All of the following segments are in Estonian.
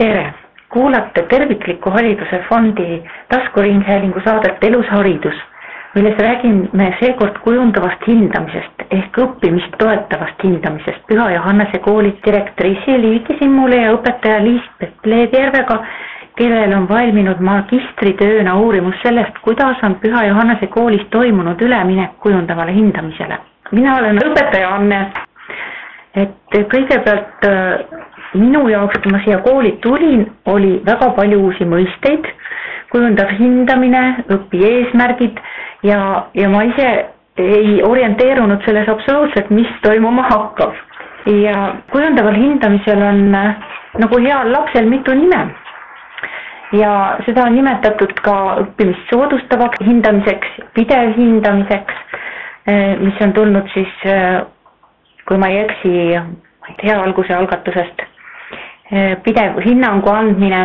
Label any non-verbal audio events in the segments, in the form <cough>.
tere, kuulate Tervikliku Hariduse Fondi taskuringhäälingu saadet Elus haridus, milles räägime seekord kujundavast hindamisest ehk õppimist toetavast hindamisest. Püha Johannese kooli direktori Seli Vikisimmule ja õpetaja Liis-Pet Leedjärvega, kellel on valminud magistritööna uurimus sellest, kuidas on Püha Johannese koolis toimunud üleminek kujundavale hindamisele. mina olen õpetaja Anne, et kõigepealt minu jaoks, kui ma siia kooli tulin, oli väga palju uusi mõisteid, kujundav hindamine, õpieesmärgid ja, ja ma ise ei orienteerunud selles absoluutselt, mis toimuma hakkab. ja kujundaval hindamisel on nagu heal lapsel mitu nime. ja seda on nimetatud ka õppimist soodustavaks hindamiseks, pidev hindamiseks, mis on tulnud siis, kui ma ei eksi, hea alguse algatusest pidev hinnangu andmine,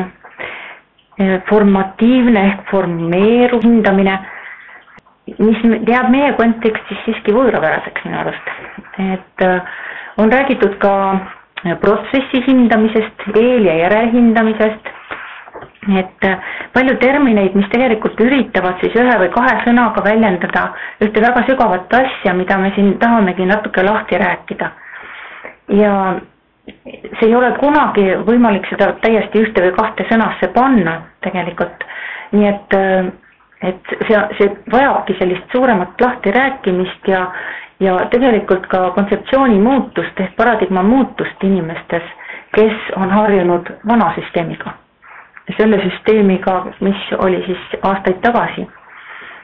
eh, formatiivne ehk formeeruv hindamine, mis jääb meie kontekstis siiski võõrapäraseks minu arust. et eh, on räägitud ka protsessi hindamisest, eel- ja järelhindamisest, et palju termineid, mis tegelikult üritavad siis ühe või kahe sõnaga väljendada ühte väga sügavat asja, mida me siin tahamegi natuke lahti rääkida. ja <laughs> see ei ole kunagi võimalik seda täiesti ühte või kahte sõnasse panna tegelikult. nii et, et see, see vajabki sellist suuremat lahtirääkimist ja, ja tegelikult ka kontseptsiooni muutust ehk paradigma muutust inimestes, kes on harjunud vana süsteemiga. selle süsteemiga, mis oli siis aastaid tagasi.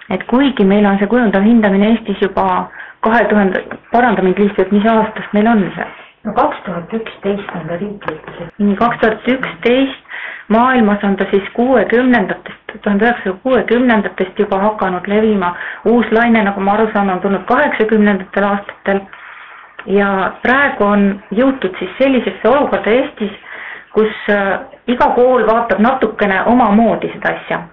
et kuigi meil on see kujundav hindamine Eestis juba kahe tuhande, paranda mind lihtsalt, mis aastast meil on see? No kaks tuhat üksteist on ta riiklik. nii, kaks tuhat üksteist, maailmas on ta siis kuuekümnendatest, tuhande üheksasaja kuuekümnendatest juba hakanud levima. uus laine, nagu ma aru saan, on tulnud kaheksakümnendatel aastatel. ja praegu on jõutud siis sellisesse olukorda Eestis, kus äh, iga kool vaatab natukene omamoodi seda asja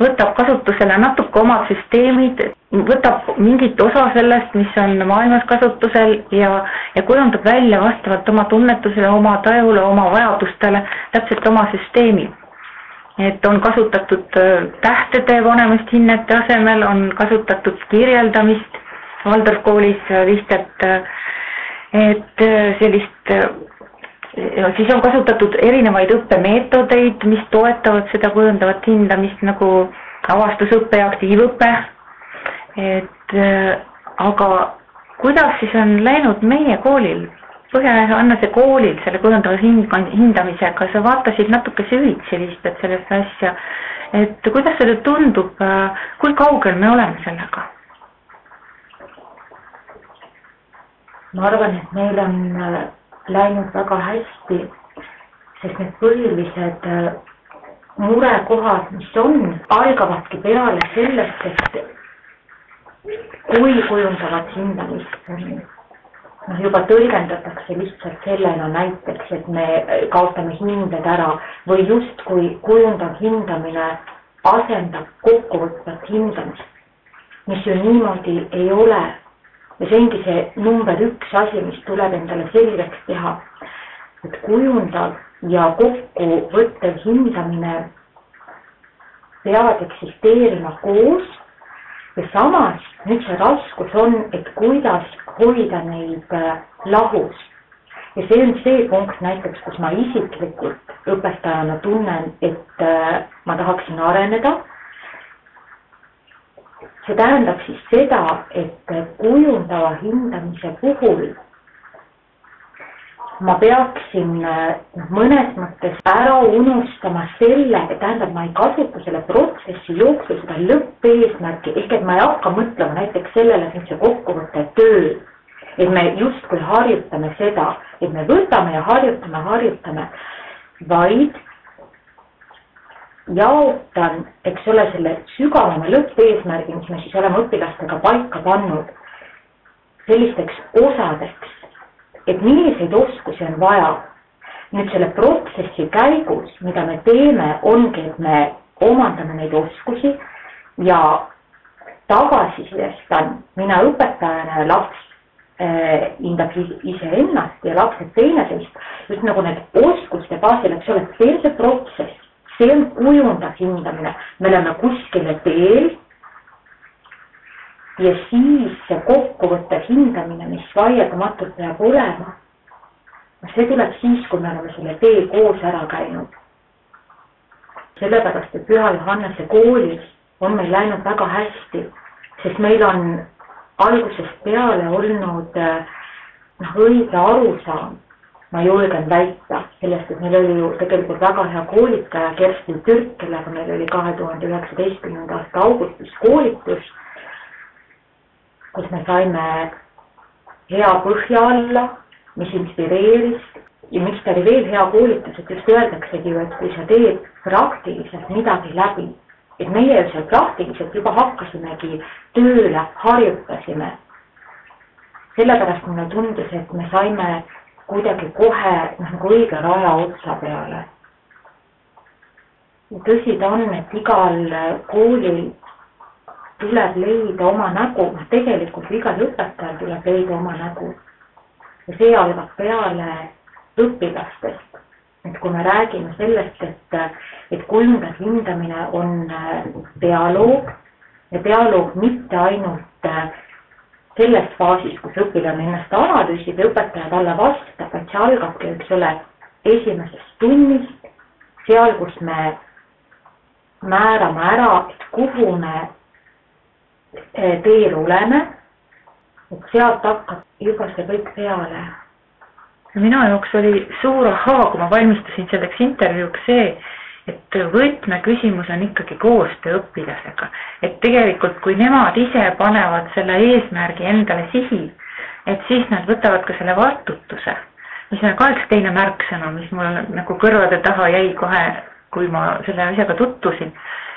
võtab kasutusele natuke omad süsteemid, võtab mingit osa sellest, mis on maailmas kasutusel ja, ja kujundab välja vastavalt oma tunnetusele, oma tajule, oma vajadustele täpselt oma süsteemi. et on kasutatud äh, tähtede panemist hinnete asemel, on kasutatud kirjeldamist Waldorfkoolis lihtsalt, äh, et äh, sellist ja siis on kasutatud erinevaid õppemeetodeid, mis toetavad seda kujundavat hindamist nagu avastusõpe ja aktiivõpe. Et äh, aga kuidas siis on läinud meie koolil, Põhja-Annase koolil selle kujundava hind-, hindamisega, sa vaatasid natuke süvitsi lihtsalt sellesse asja, et kuidas sulle tundub, äh, kui kaugel me oleme sellega? ma arvan, et meil on äh, läinud väga hästi, sest need põhilised murekohad, mis on, algavadki peale sellest, et kui kujundavat hindamist juba tõlgendatakse lihtsalt sellena näiteks, et me kaotame hinded ära või justkui kujundav hindamine asendab kokkuvõtvat hindamist, mis ju niimoodi ei ole ja see ongi see number üks asi, mis tuleb endale selgeks teha. et kujundav ja kokkuvõttev hindamine peavad eksisteerima koos ja samas nüüd see raskus on, et kuidas hoida neid äh, lahus. ja see on see punkt näiteks, kus ma isiklikult õpetajana tunnen, et äh, ma tahaksin areneda see tähendab siis seda, et kujundava hindamise puhul ma peaksin noh, mõnes mõttes ära unustama selle, tähendab, ma ei kasuta selle protsessi jooksul seda lõppeesmärki, ehk et ma ei hakka mõtlema näiteks sellele, et nüüd see kokkuvõte töö. et me justkui harjutame seda, et me võtame ja harjutame, harjutame, vaid jaotan, eks ole, selle sügavama lõppeesmärgi, mis me siis oleme õpilastega paika pannud, sellisteks osadeks, et milliseid oskusi on vaja. nüüd selle protsessi käigus, mida me teeme, ongi, et me omandame neid oskusi ja tagasisidestan mina õpetajana ja laps äh, hindab iseennast ja lapsed teineteist, just nagu need oskuste baasil, eks ole, see on see protsess, see on kujundav hindamine, me oleme kuskile teel ja siis see kokkuvõttev hindamine, mis vaieldamatult peab olema, see tuleb siis, kui me oleme selle tee koos ära käinud. sellepärast, et Püha Johannese koolis on meil läinud väga hästi, sest meil on algusest peale olnud noh, õige arusaam, ma julgen väita sellest, et meil oli ju tegelikult väga hea koolitaja Kerstin Türk, kellega meil oli kahe tuhande üheksateistkümnenda aasta augustis koolitus kus me saime hea põhja alla, mis inspireeris ja miks ta oli veel hea koolitus, et just öeldaksegi ju, et kui sa teed praktiliselt midagi läbi, et meie ju seal praktiliselt juba hakkasimegi tööle, harjutasime. sellepärast mulle tundus, et me saime kuidagi kohe noh, nagu õige raja otsa peale. tõsi ta on, et igal koolil tuleb leida oma nägu, noh tegelikult igal õpetajal tuleb leida oma nägu. ja see algab peale õpilastest. et kui me räägime sellest, et, et kujundav hindamine on äh, dialoog ja dialoog mitte ainult äh, selles faasis, kus õpilane ennast analüüsib ja õpetaja talle vastab, vaid see algabki, eks ole, esimesest tunnist, seal, kus me määrame ära, kuhu me Eh, teel oleme, sealt hakkab juba see kõik peale. minu jaoks oli suur ahaa, kui ma valmistusin selleks intervjuuks see, et võtmeküsimus on ikkagi koostöö õpilasega. et tegelikult, kui nemad ise panevad selle eesmärgi endale sihi, et siis nad võtavad ka selle vastutuse, mis on ka üks teine märksõna, mis mul nagu kõrvade taha jäi kohe, kui ma selle asjaga tutvusin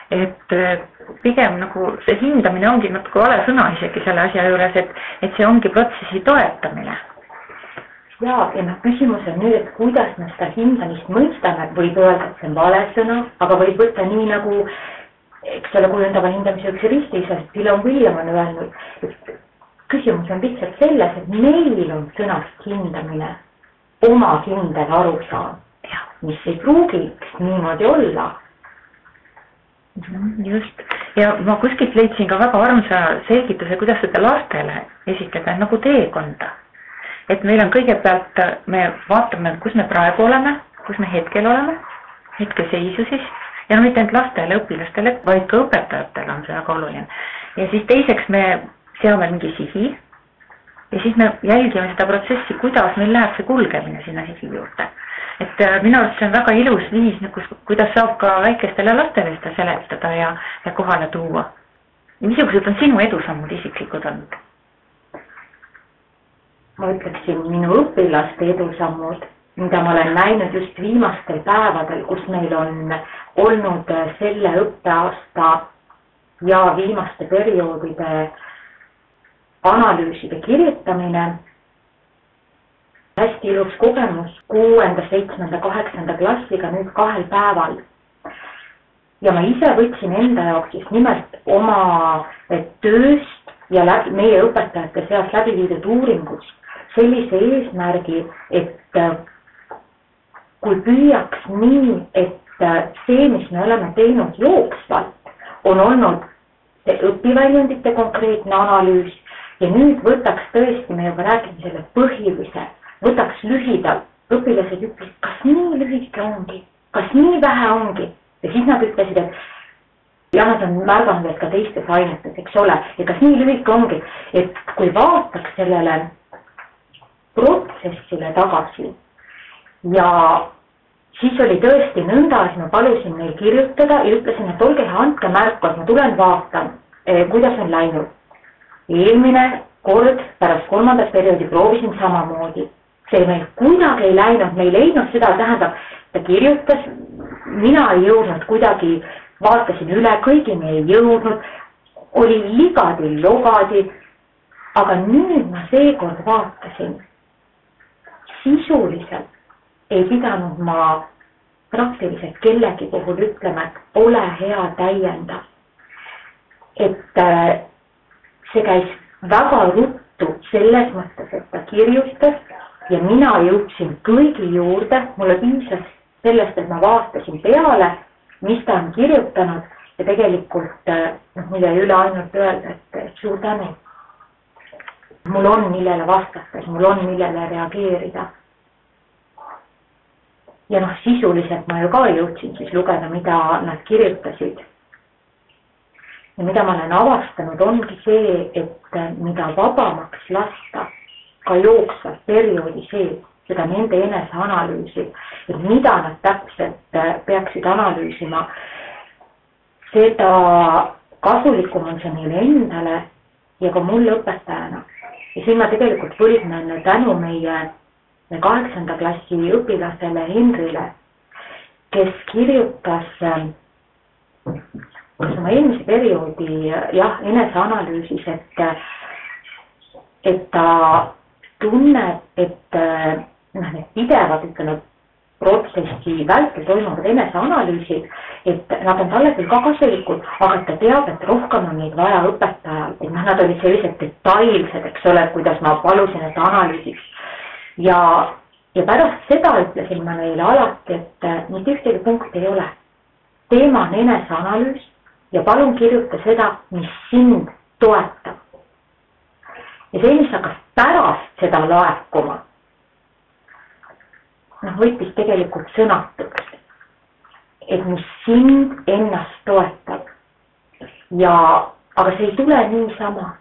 et äh, pigem nagu see hindamine ongi natuke vale sõna isegi selle asja juures, et, et see ongi protsessi toetamine. ja, ja noh, küsimus on nüüd, et kuidas me seda hindamist mõistame, võib öelda, et see on vale sõna, aga võib võtta nii nagu eks ole, kujundava hindamise üks ristiisa, Dylan William on öelnud, et küsimus on lihtsalt selles, et meil on sõnast hindamine oma kindel arusaam, mis ei pruugiks niimoodi olla just, ja ma kuskilt leidsin ka väga armsa selgituse, kuidas seda lastele esitleda nagu teekonda. et meil on kõigepealt, me vaatame, kus me praegu oleme, kus me hetkel oleme, hetkeseisu siis, ja no mitte ainult lastele, õpilastele, vaid ka õpetajatele on see väga oluline. ja siis teiseks me seame mingi sihi ja siis me jälgime seda protsessi, kuidas meil läheb see kulgemine sinna sihi juurde et äh, minu arust see on väga ilus viis, nagu kuidas saab ka väikestele lastele seda seletada ja, ja kohale tuua. missugused on sinu edusammud isiklikud olnud? ma ütleksin, minu õpilaste edusammud, mida ma olen näinud just viimastel päevadel, kus meil on olnud selle õppeaasta ja viimaste perioodide analüüside kirjutamine hästi ilus kogemus kuuenda, seitsmenda, kaheksanda klassiga nüüd kahel päeval. ja ma ise võtsin enda jaoks just nimelt oma tööst ja läbi, meie õpetajate seas läbi viidud uuringust sellise eesmärgi, et äh, kui püüaks nii, et äh, see, mis me oleme teinud jooksvalt, on olnud õpiväljundite konkreetne analüüs ja nüüd võtaks tõesti, me juba rääkisime selle põhilise võtaks lühidalt, õpilased ütlesid, kas nii lühike ongi, kas nii vähe ongi? Ja siis nad ütlesid, et ja nad on märganud, et ka teistes ainetes, eks ole, ja kas nii lühike ongi, et kui vaataks sellele protsessile tagasi ja siis oli tõesti nõnda, et ma palusin neil kirjutada ja ütlesin, et olge hea, andke märku, et ma tulen vaatan, eh, kuidas on läinud. eelmine kord pärast kolmandat perioodi proovisin samamoodi see meil kuidagi ei läinud, me ei leidnud seda, tähendab, ta kirjutas, mina ei jõudnud kuidagi, vaatasin üle, kõigini ei jõudnud, oli ligadi-logadi, aga nüüd ma seekord vaatasin, sisuliselt ei pidanud ma praktiliselt kellegi puhul ütlema, et ole hea, täienda. et äh, see käis väga ruttu selles mõttes, et ta kirjutas ja mina jõudsin kõigi juurde, mulle piisas sellest, et ma vaatasin peale, mis ta on kirjutanud ja tegelikult noh, mul jäi üle ainult öelda, et suur tänu. mul on, millele vastata, mul on, millele reageerida. ja noh, sisuliselt ma ju ka jõudsin siis lugeda, mida nad kirjutasid. ja mida ma olen avastanud, ongi see, et mida vabamaks lasta ka jooksva perioodi sees, seda nende eneseanalüüsi, et mida nad täpselt peaksid analüüsima seda kasulikum on see neile endale ja ka mulle õpetajana. ja siin ma tegelikult võlgnen tänu meie kaheksanda klassi õpilasele Henrile, kes kirjutas kas oma eelmise perioodi jah, eneseanalüüsis, et, et ta tunneb, et noh, need pidevad, ütleme, protsessi vältel toimuvad eneseanalüüsid, et nad on talle küll ka kasulikud, aga ta teab, et rohkem on neid vaja õpetajal, et noh, nad olid sellised detailsed, eks ole, kuidas ma palusin, et analüüsiks. ja, ja pärast seda ütlesin ma neile alati, et äh, mitte ühtegi punkti ei ole. teema on eneseanalüüs ja palun kirjuta seda, mis sind toetab. Ja see, mis hakkas pärast seda laekuma noh, võttis tegelikult sõnatuks, et mis sind ennast toetab. ja, aga see ei tule niisama,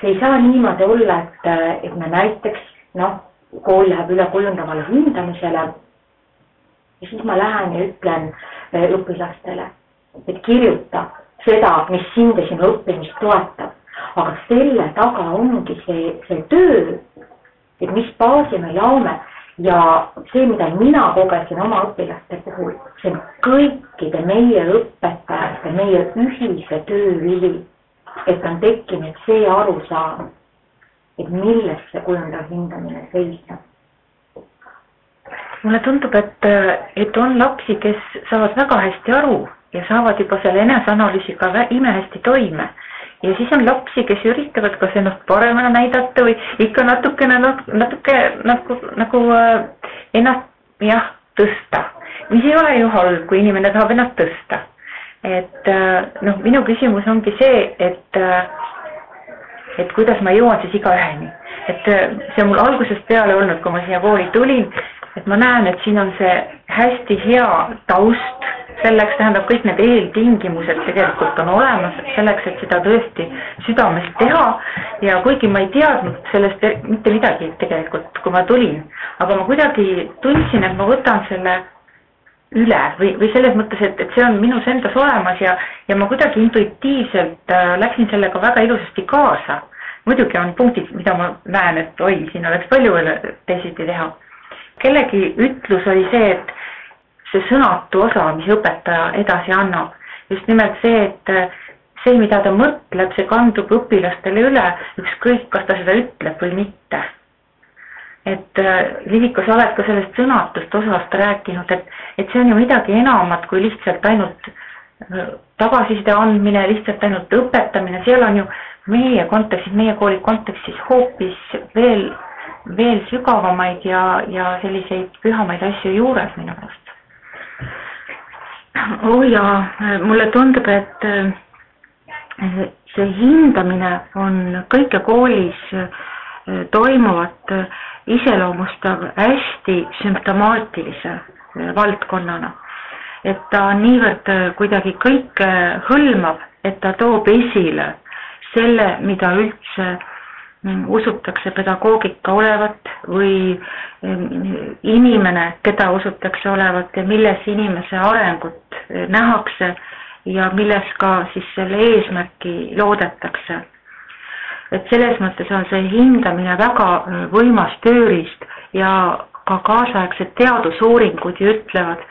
see ei saa niimoodi olla, et, et me näiteks noh, kool läheb üle kujundavale hindamisele. ja siis ma lähen ja ütlen eh, õpilastele, et kirjuta seda, mis sind ja sinu õppimist toetab. Aga selle taga ongi see, see töö, et mis baasi me laome ja see, mida mina kogesin oma õpilaste puhul, see on kõikide meie õpetajate, meie ühise töö vili, et on tekkinud see arusaam, et milles see kujundav hindamine seisneb. mulle tundub, et, et on lapsi, kes saavad väga hästi aru ja saavad juba selle eneseanalüüsiga imehästi toime ja siis on lapsi, kes üritavad kas ennast paremana näidata või ikka natukene, natuke nagu, nagu äh, ennast jah, tõsta. mis ei ole ju halb, kui inimene tahab ennast tõsta. et äh, noh, minu küsimus ongi see, et, äh, et kuidas ma jõuan siis igaüheni. et see on mul algusest peale olnud, kui ma siia kooli tulin, et ma näen, et siin on see hästi hea taust selleks tähendab, kõik need eeltingimused tegelikult on olemas selleks, et seda tõesti südamest teha ja kuigi ma ei teadnud sellest mitte midagi tegelikult, kui ma tulin, aga ma kuidagi tundsin, et ma võtan selle üle või, või selles mõttes, et, et see on minus endas olemas ja, ja ma kuidagi intuitiivselt äh, läksin sellega väga ilusasti kaasa. muidugi on punktid, mida ma näen, et oi, siin oleks palju veel teisiti teha. Kellegi ütlus oli see, et see sõnatu osa, mis õpetaja edasi annab. just nimelt see, et äh, see, mida ta mõtleb, see kandub õpilastele üle, ükskõik, kas ta seda ütleb või mitte. et äh, Liviko, sa oled ka sellest sõnatust osast rääkinud, et, et see on ju midagi enamat kui lihtsalt ainult äh, tagasiside andmine, lihtsalt ainult õpetamine, seal on ju meie kontekstis, meie kooli kontekstis hoopis veel, veel sügavamaid ja, ja selliseid pühamaid asju juures minu arust oo oh jaa, mulle tundub, et eh, see hindamine on kõike koolis eh, toimuvat eh, iseloomustav hästi sümptomaatilise valdkonnana. et ta on niivõrd kuidagi kõike hõlmav, et ta toob esile selle, mida üldse usutakse pedagoogika olevat või inimene, keda usutakse olevat ja milles inimese arengut eh, nähakse ja milles ka siis selle eesmärki loodetakse. et selles mõttes on see hindamine väga eh, võimas tööriist ja ka kaasaegsed teadusuuringud ju ütlevad,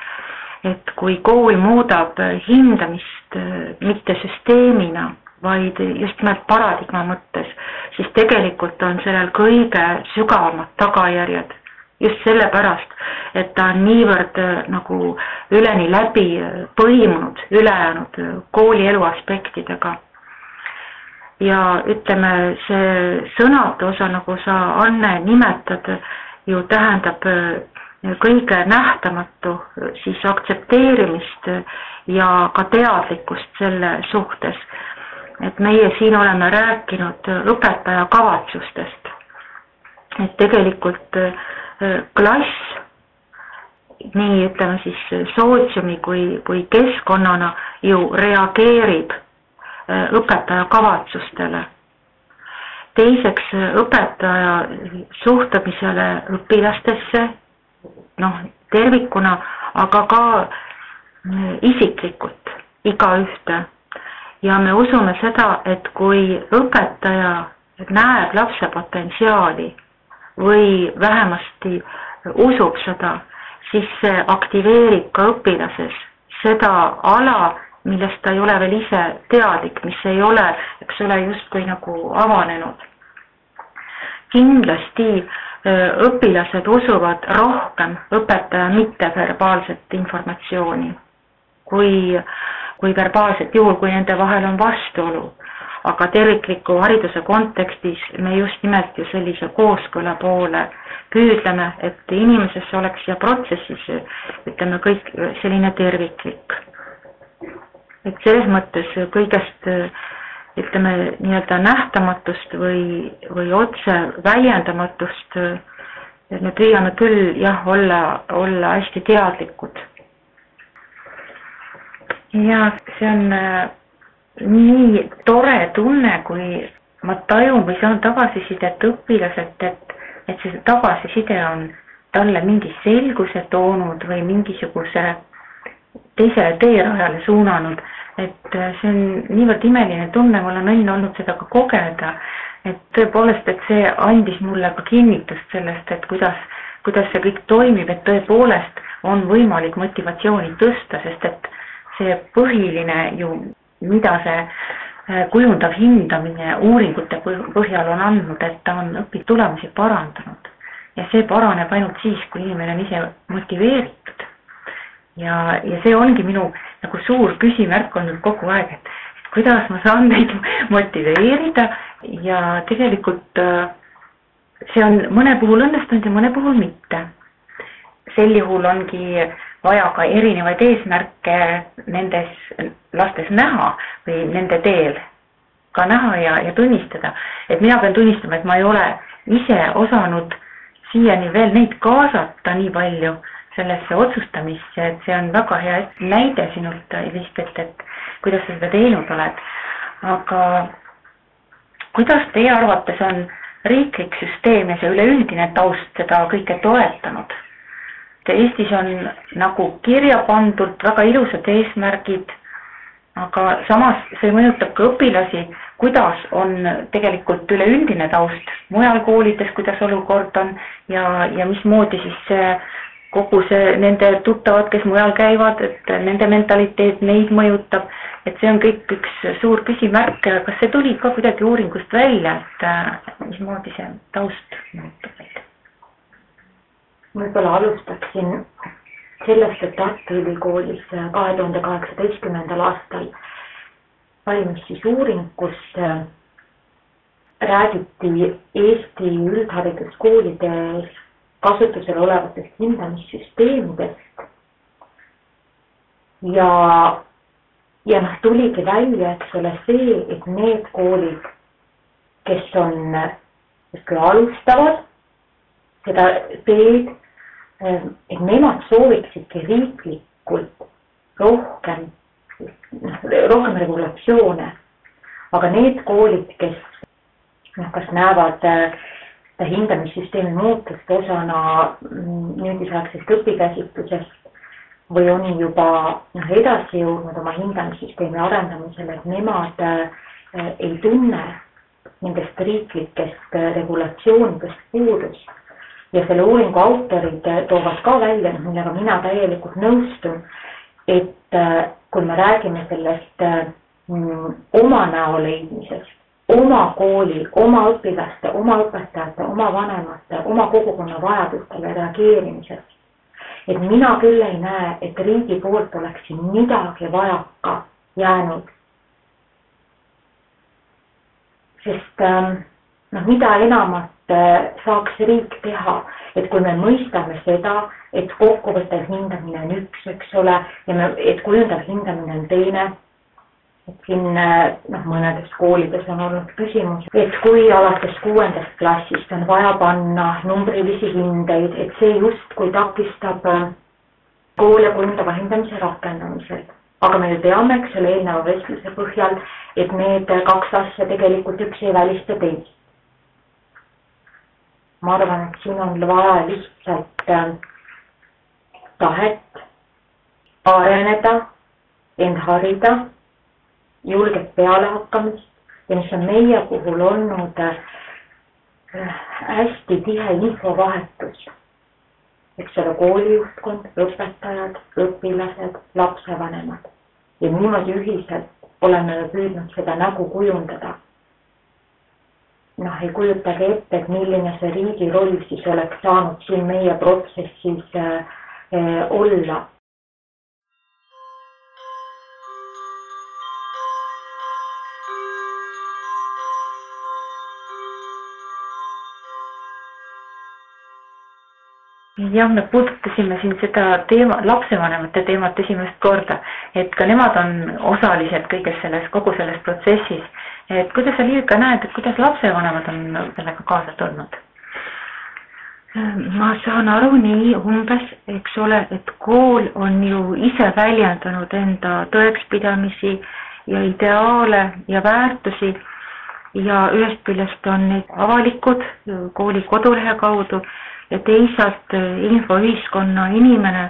et kui kool muudab hindamist eh, mitte süsteemina, vaid just nimelt paradigma mõttes, siis tegelikult on sellel kõige sügavamad tagajärjed just sellepärast, et ta on niivõrd äh, nagu üleni läbi äh, põimunud ülejäänud äh, koolielu aspektidega. ja ütleme, see sõnade osa, nagu sa, Anne, nimetad, ju tähendab kõige nähtamatu siis aktsepteerimist ja ka teadlikkust selle suhtes. Et meie siin oleme rääkinud õpetaja kavatsustest. et tegelikult klass nii ütleme siis sootsiumi kui, kui keskkonnana ju reageerib õpetaja kavatsustele. teiseks õpetaja suhtumisele õpilastesse, noh, tervikuna, aga ka isiklikult igaühte. Ja me usume seda, et kui õpetaja näeb lapse potentsiaali või vähemasti usub seda, siis see aktiveerib ka õpilases seda ala, millest ta ei ole veel ise teadlik, mis ei ole, eks ole, justkui nagu avanenud. kindlasti õpilased usuvad rohkem õpetaja mitteverbaalset informatsiooni kui, kui verbaalset, juhul kui nende vahel on vastuolu. aga tervikliku hariduse kontekstis me just nimelt ju sellise kooskõla poole püüdleme, et inimeses oleks ja protsessis ütleme kõik selline terviklik. et selles mõttes kõigest ütleme nii-öelda nähtamatust või, või otse väljendamatust me püüame küll jah, olla, olla hästi teadlikud ja see on äh, nii tore tunne, kui ma tajun või saan tagasisidet õpilaselt, et, et see tagasiside on talle mingi selguse toonud või mingisuguse teisele teerajale suunanud. et äh, see on niivõrd imeline tunne, mul on õnn olnud seda ka kogeda. et tõepoolest, et see andis mulle ka kinnitust sellest, et kuidas, kuidas see kõik toimib, et tõepoolest on võimalik motivatsiooni tõsta, sest et see põhiline ju, mida see äh, kujundav hindamine uuringute põhjal on andnud, et ta on õpitulemusi parandanud. ja see paraneb ainult siis, kui inimene on ise motiveeritud. ja, ja see ongi minu nagu suur küsimärk olnud kogu aeg, et kuidas ma saan neid <laughs> motiveerida ja tegelikult äh, see on mõne puhul õnnestunud ja mõne puhul mitte. sel juhul ongi vaja ka erinevaid eesmärke nendes lastes näha või nende teel ka näha ja, ja tunnistada. et mina pean tunnistama, et ma ei ole ise osanud siiani veel neid kaasata nii palju sellesse otsustamisse, et see on väga hea näide sinult, Elisabeth, et kuidas sa seda teinud oled. aga kuidas teie arvates on riiklik süsteem ja see üleüldine taust seda kõike toetanud? Eestis on nagu kirja pandud väga ilusad eesmärgid, aga samas see mõjutab ka õpilasi, kuidas on tegelikult üleüldine taust mujal koolides, kuidas olukord on ja, ja mismoodi siis see kogu see nende tuttavad, kes mujal käivad, et nende mentaliteet neid mõjutab, et see on kõik üks suur küsimärk, kas see tuli ka kuidagi uuringust välja, et mismoodi see taust muutub? Võib-olla alustaksin sellest, et Tartu Ülikoolis kahe tuhande kaheksateistkümnendal aastal valmis siis uuring, kus äh, räägiti Eesti üldhariduskoolides kasutusel olevatest hindamissüsteemidest. ja, ja noh, tuligi välja, eks ole, see, et need koolid, kes on justkui alustavad seda teed et nemad sooviksidki riiklikult rohkem, noh, rohkem regulatsioone. aga need koolid, kes noh, kas näevad äh, seda hindamissüsteemi muutust osana mm, nüüdisaegsest õpikäsitlusest või on juba noh, edasi jõudnud oma hindamissüsteemi arendamisele, et nemad äh, ei tunne nendest riiklikest äh, regulatsioonidest puudust ja selle uuringu autorid toovad ka välja, millega mina täielikult nõustun, et äh, kui me räägime sellest äh, mm, oma näo leidmisest, oma kooli, oma õpilaste, oma õpetajate, oma vanemate, oma kogukonna vajadustele reageerimisest. et mina küll ei näe, et riigi poolt oleks siin midagi vajaka jäänud. sest ähm, noh, mida enamat äh, saaks riik teha, et kui me mõistame seda, et kokkuvõttev hindamine on üks, eks ole, ja me, et kujundav hindamine on teine et siin äh, noh, mõnedes koolides on olnud küsimus, et kui alates kuuendast klassist on vaja panna numbrilisi hindeid, et see justkui takistab äh, koole kujundava hindamise rakendamisel. aga me ju teame, eks ole, eelneva vestluse põhjal, et need kaks asja tegelikult üks ei välista teist. Ma arvan, et siin on vaja lihtsalt äh, tahet areneda, end harida julget pealehakkamist ja mis on meie puhul olnud äh, hästi tihe infovahetus. eks ole, koolijuhtkond, õpetajad, õpilased, lapsevanemad ja niimoodi ühiselt oleme püüdnud seda nägu kujundada. Noh, ei kujutage ette, et milline see riigi roll siis oleks saanud siin meie protsessis äh, äh olla jah, me puudutasime siin seda teema, lapsevanemate teemat esimest korda, et ka nemad on osalised kõiges selles, kogu selles protsessis. et kuidas sa, Liivika, näed, et kuidas lapsevanemad on sellega kaasa tulnud? ma saan aru nii umbes, eks ole, et kool on ju ise väljendanud enda tõekspidamisi ja ideaale ja väärtusi ja ühest küljest on need avalikud kooli kodulehe kaudu ja teisalt eh, infoühiskonna inimene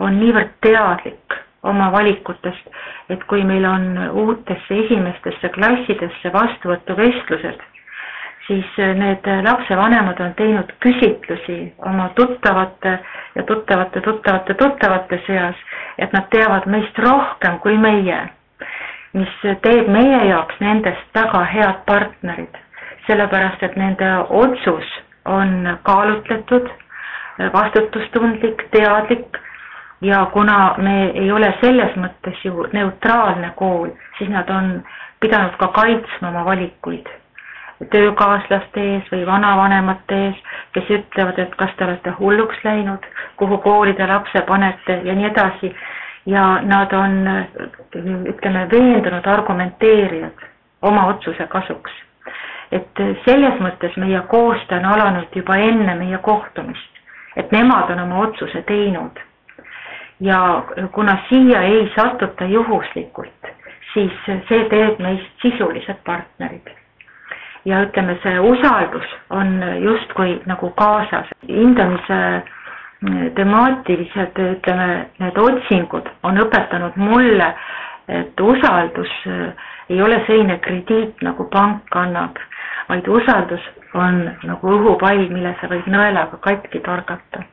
on niivõrd teadlik oma valikutest, et kui meil on uutesse esimestesse klassidesse vastuvõtuvestlused, siis eh, need lapsevanemad on teinud küsitlusi oma tuttavate ja tuttavate, tuttavate, tuttavate seas, et nad teavad meist rohkem kui meie, mis teeb meie jaoks nendest väga head partnerid, sellepärast et nende otsus on kaalutletud, vastutustundlik, teadlik ja kuna me ei ole selles mõttes ju neutraalne kool, siis nad on pidanud ka kaitsma oma valikuid töökaaslaste ees või vanavanemate ees, kes ütlevad, et kas te olete hulluks läinud, kuhu kooli te lapse panete ja nii edasi. ja nad on, ütleme, veendunud argumenteerijad oma otsuse kasuks et selles mõttes meie koostöö on alanud juba enne meie kohtumist, et nemad on oma otsuse teinud. ja kuna siia ei satuta juhuslikult, siis see teeb meist sisulised partnerid. ja ütleme, see usaldus on justkui nagu kaasas, hindamise temaatilised, ütleme, need otsingud on õpetanud mulle, et usaldus ei ole selline krediit, nagu pank annab vaid usaldus on nagu õhupall, mille sa võid nõelaga katki torgata.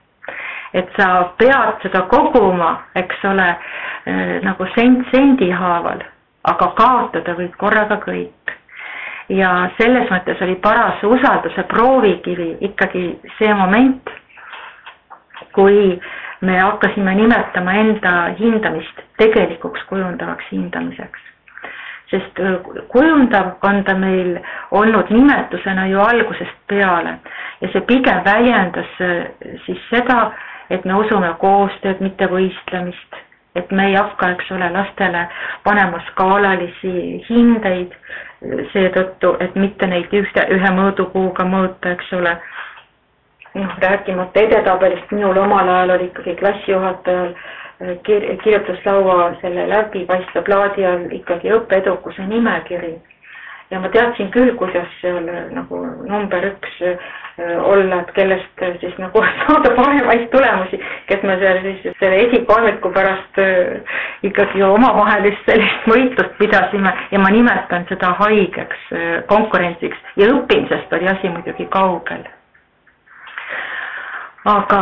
et sa pead seda koguma, eks ole, eh, nagu sent sendi haaval, aga kaotada võid korraga kõik. ja selles mõttes oli paras usalduse proovikivi ikkagi see moment, kui me hakkasime nimetama enda hindamist tegelikuks kujundavaks hindamiseks sest kujundav on ta meil olnud nimetusena ju algusest peale ja see pigem väljendas siis seda, et me usume koostööd, mitte võistlemist, et me ei hakka, eks ole, lastele panema skaalalisi hindeid seetõttu, et mitte neid ühte, ühe mõõdupuuga mõõta, eks ole. noh, rääkimata edetabelist, minul omal ajal oli ikkagi klassijuhatajal kir-, kirjutuslaua selle läbipaistva plaadi all ikkagi õppeedukuse nimekiri. ja ma teadsin küll, kuidas seal nagu number üks äh, olla, et kellest siis nagu <laughs> saada paremaid tulemusi, kes me seal siis selle esikolmiku pärast äh, ikkagi omavahelist sellist võitlust pidasime ja ma nimetan seda haigeks äh, konkurentsiks ja õppimisest oli asi muidugi kaugel aga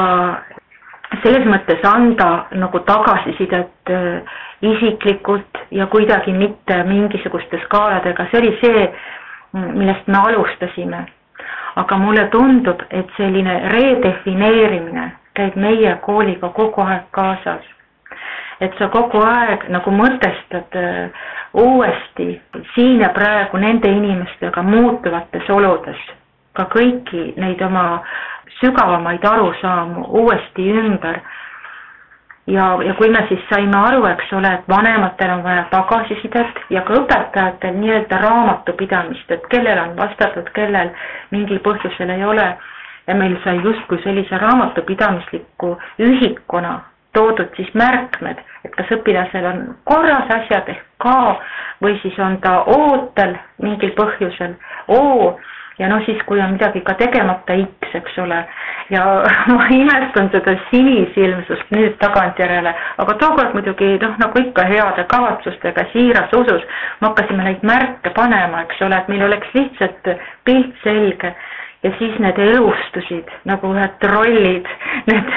selles mõttes anda nagu tagasisidet äh, isiklikult ja kuidagi mitte mingisuguste skaaladega, see oli see, millest me alustasime. aga mulle tundub, et selline redefineerimine käib meie kooliga kogu aeg kaasas. et sa kogu aeg nagu mõtestad äh, uuesti siin ja praegu nende inimestega muutuvates oludes ka kõiki neid oma sügavamaid arusaamu uuesti ümber ja, ja kui me siis saime aru, eks ole, et vanematel on vaja tagasisidet ja ka õpetajatel nii-öelda raamatupidamist, et kellel on vastatud, kellel mingil põhjusel ei ole. ja meil sai justkui sellise raamatupidamisliku ühikuna toodud siis märkmed, et kas õpilasel on korras asjad ehk ka või siis on ta ootel mingil põhjusel O ja noh, siis kui on midagi ka tegemata X, eks ole, ja <laughs> ma imestan seda sinisilmsust nüüd tagantjärele, aga tookord muidugi noh, nagu ikka heade kavatsustega, siiras usus, me hakkasime neid märke panema, eks ole, et meil oleks lihtsalt pilt selge. Ja siis need elustusid nagu ühed trollid, <laughs> need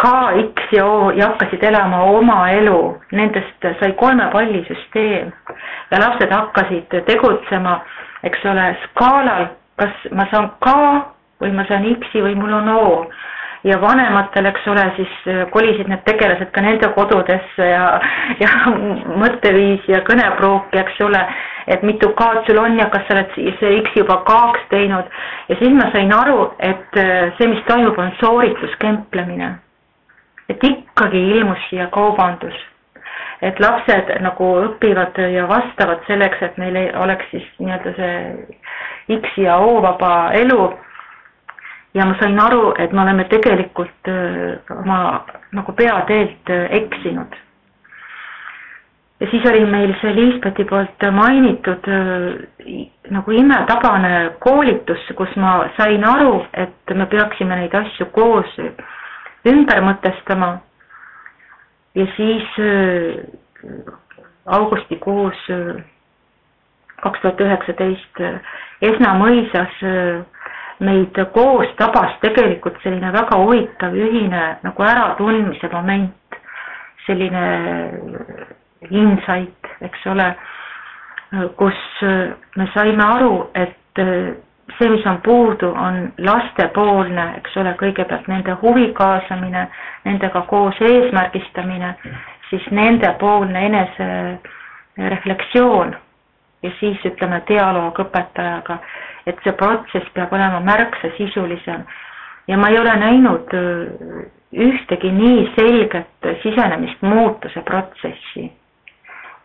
K, X ja O ja hakkasid elama oma elu, nendest sai kolme palli süsteem ja lapsed hakkasid tegutsema eks ole, skaalal, kas ma saan K või ma saan X-i või mul on O. ja vanematel, eks ole, siis äh, kolisid need tegelased ka nende kodudesse ja, <laughs> ja mõtteviisi ja kõnepruuki, eks ole, et mitu K-d sul on ja kas sa oled see X juba K-ks teinud ja siis ma sain aru, et äh, see, mis toimub, on soorituskemplemine. et ikkagi ilmus siia kaubandus et lapsed nagu õpivad ja vastavad selleks, et neil oleks siis nii-öelda see X ja O vaba elu. ja ma sain aru, et me oleme tegelikult äh, oma nagu peateelt äh, eksinud. ja siis oli meil see Liisbeti poolt mainitud äh, nagu imetabane koolitus, kus ma sain aru, et me peaksime neid asju koos ümber mõtestama ja siis äh, augustikuus äh, kaks tuhat üheksateist äh, Esna mõisas meid koos tabas tegelikult selline väga huvitav ühine nagu äratundmise moment, selline insight, eks ole, kus me saime aru, et see, mis on puudu, on lastepoolne, eks ole, kõigepealt nende huvi kaasamine, nendega koos eesmärgistamine, siis nendepoolne enesereflektsioon ja siis ütleme, dialoog õpetajaga, et see protsess peab olema märksa sisulisem. ja ma ei ole näinud äh, ühtegi nii selget sisenemist muutuse protsessi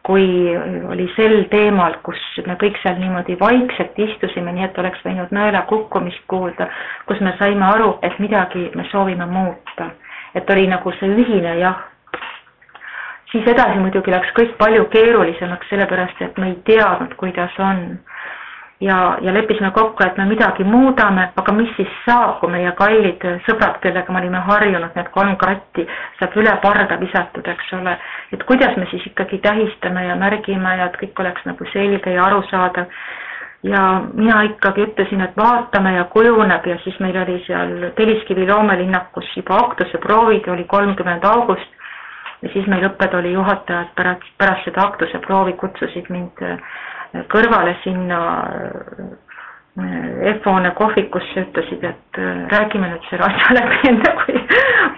kui oli sel teemal, kus me kõik seal niimoodi vaikselt istusime, nii et oleks võinud nõela kukkumist kuulda, kus me saime aru, et midagi me soovime muuta. et oli nagu see ühine jah. siis edasi muidugi läks kõik palju keerulisemaks, sellepärast et me ei teadnud, kuidas on ja, ja leppisime kokku, et me midagi muudame, aga mis siis saab, kui meie kallid sõbrad, kellega me olime harjunud, need kolm kratti, saab üle parda visatud, eks ole. et kuidas me siis ikkagi tähistame ja märgime ja et kõik oleks nagu selge ja arusaadav. ja mina ikkagi ütlesin, et vaatame ja kujuneb ja siis meil oli seal Telliskivi loomelinnakus juba aktuse proovid, oli kolmkümmend august ja siis meil õppetooli juhatajad pärast, pärast seda aktuse proovi kutsusid mind kõrvale sinna äh, F-hoone kohvikusse, ütlesid, et äh, räägime nüüd selle asja läbi, <laughs> enne kui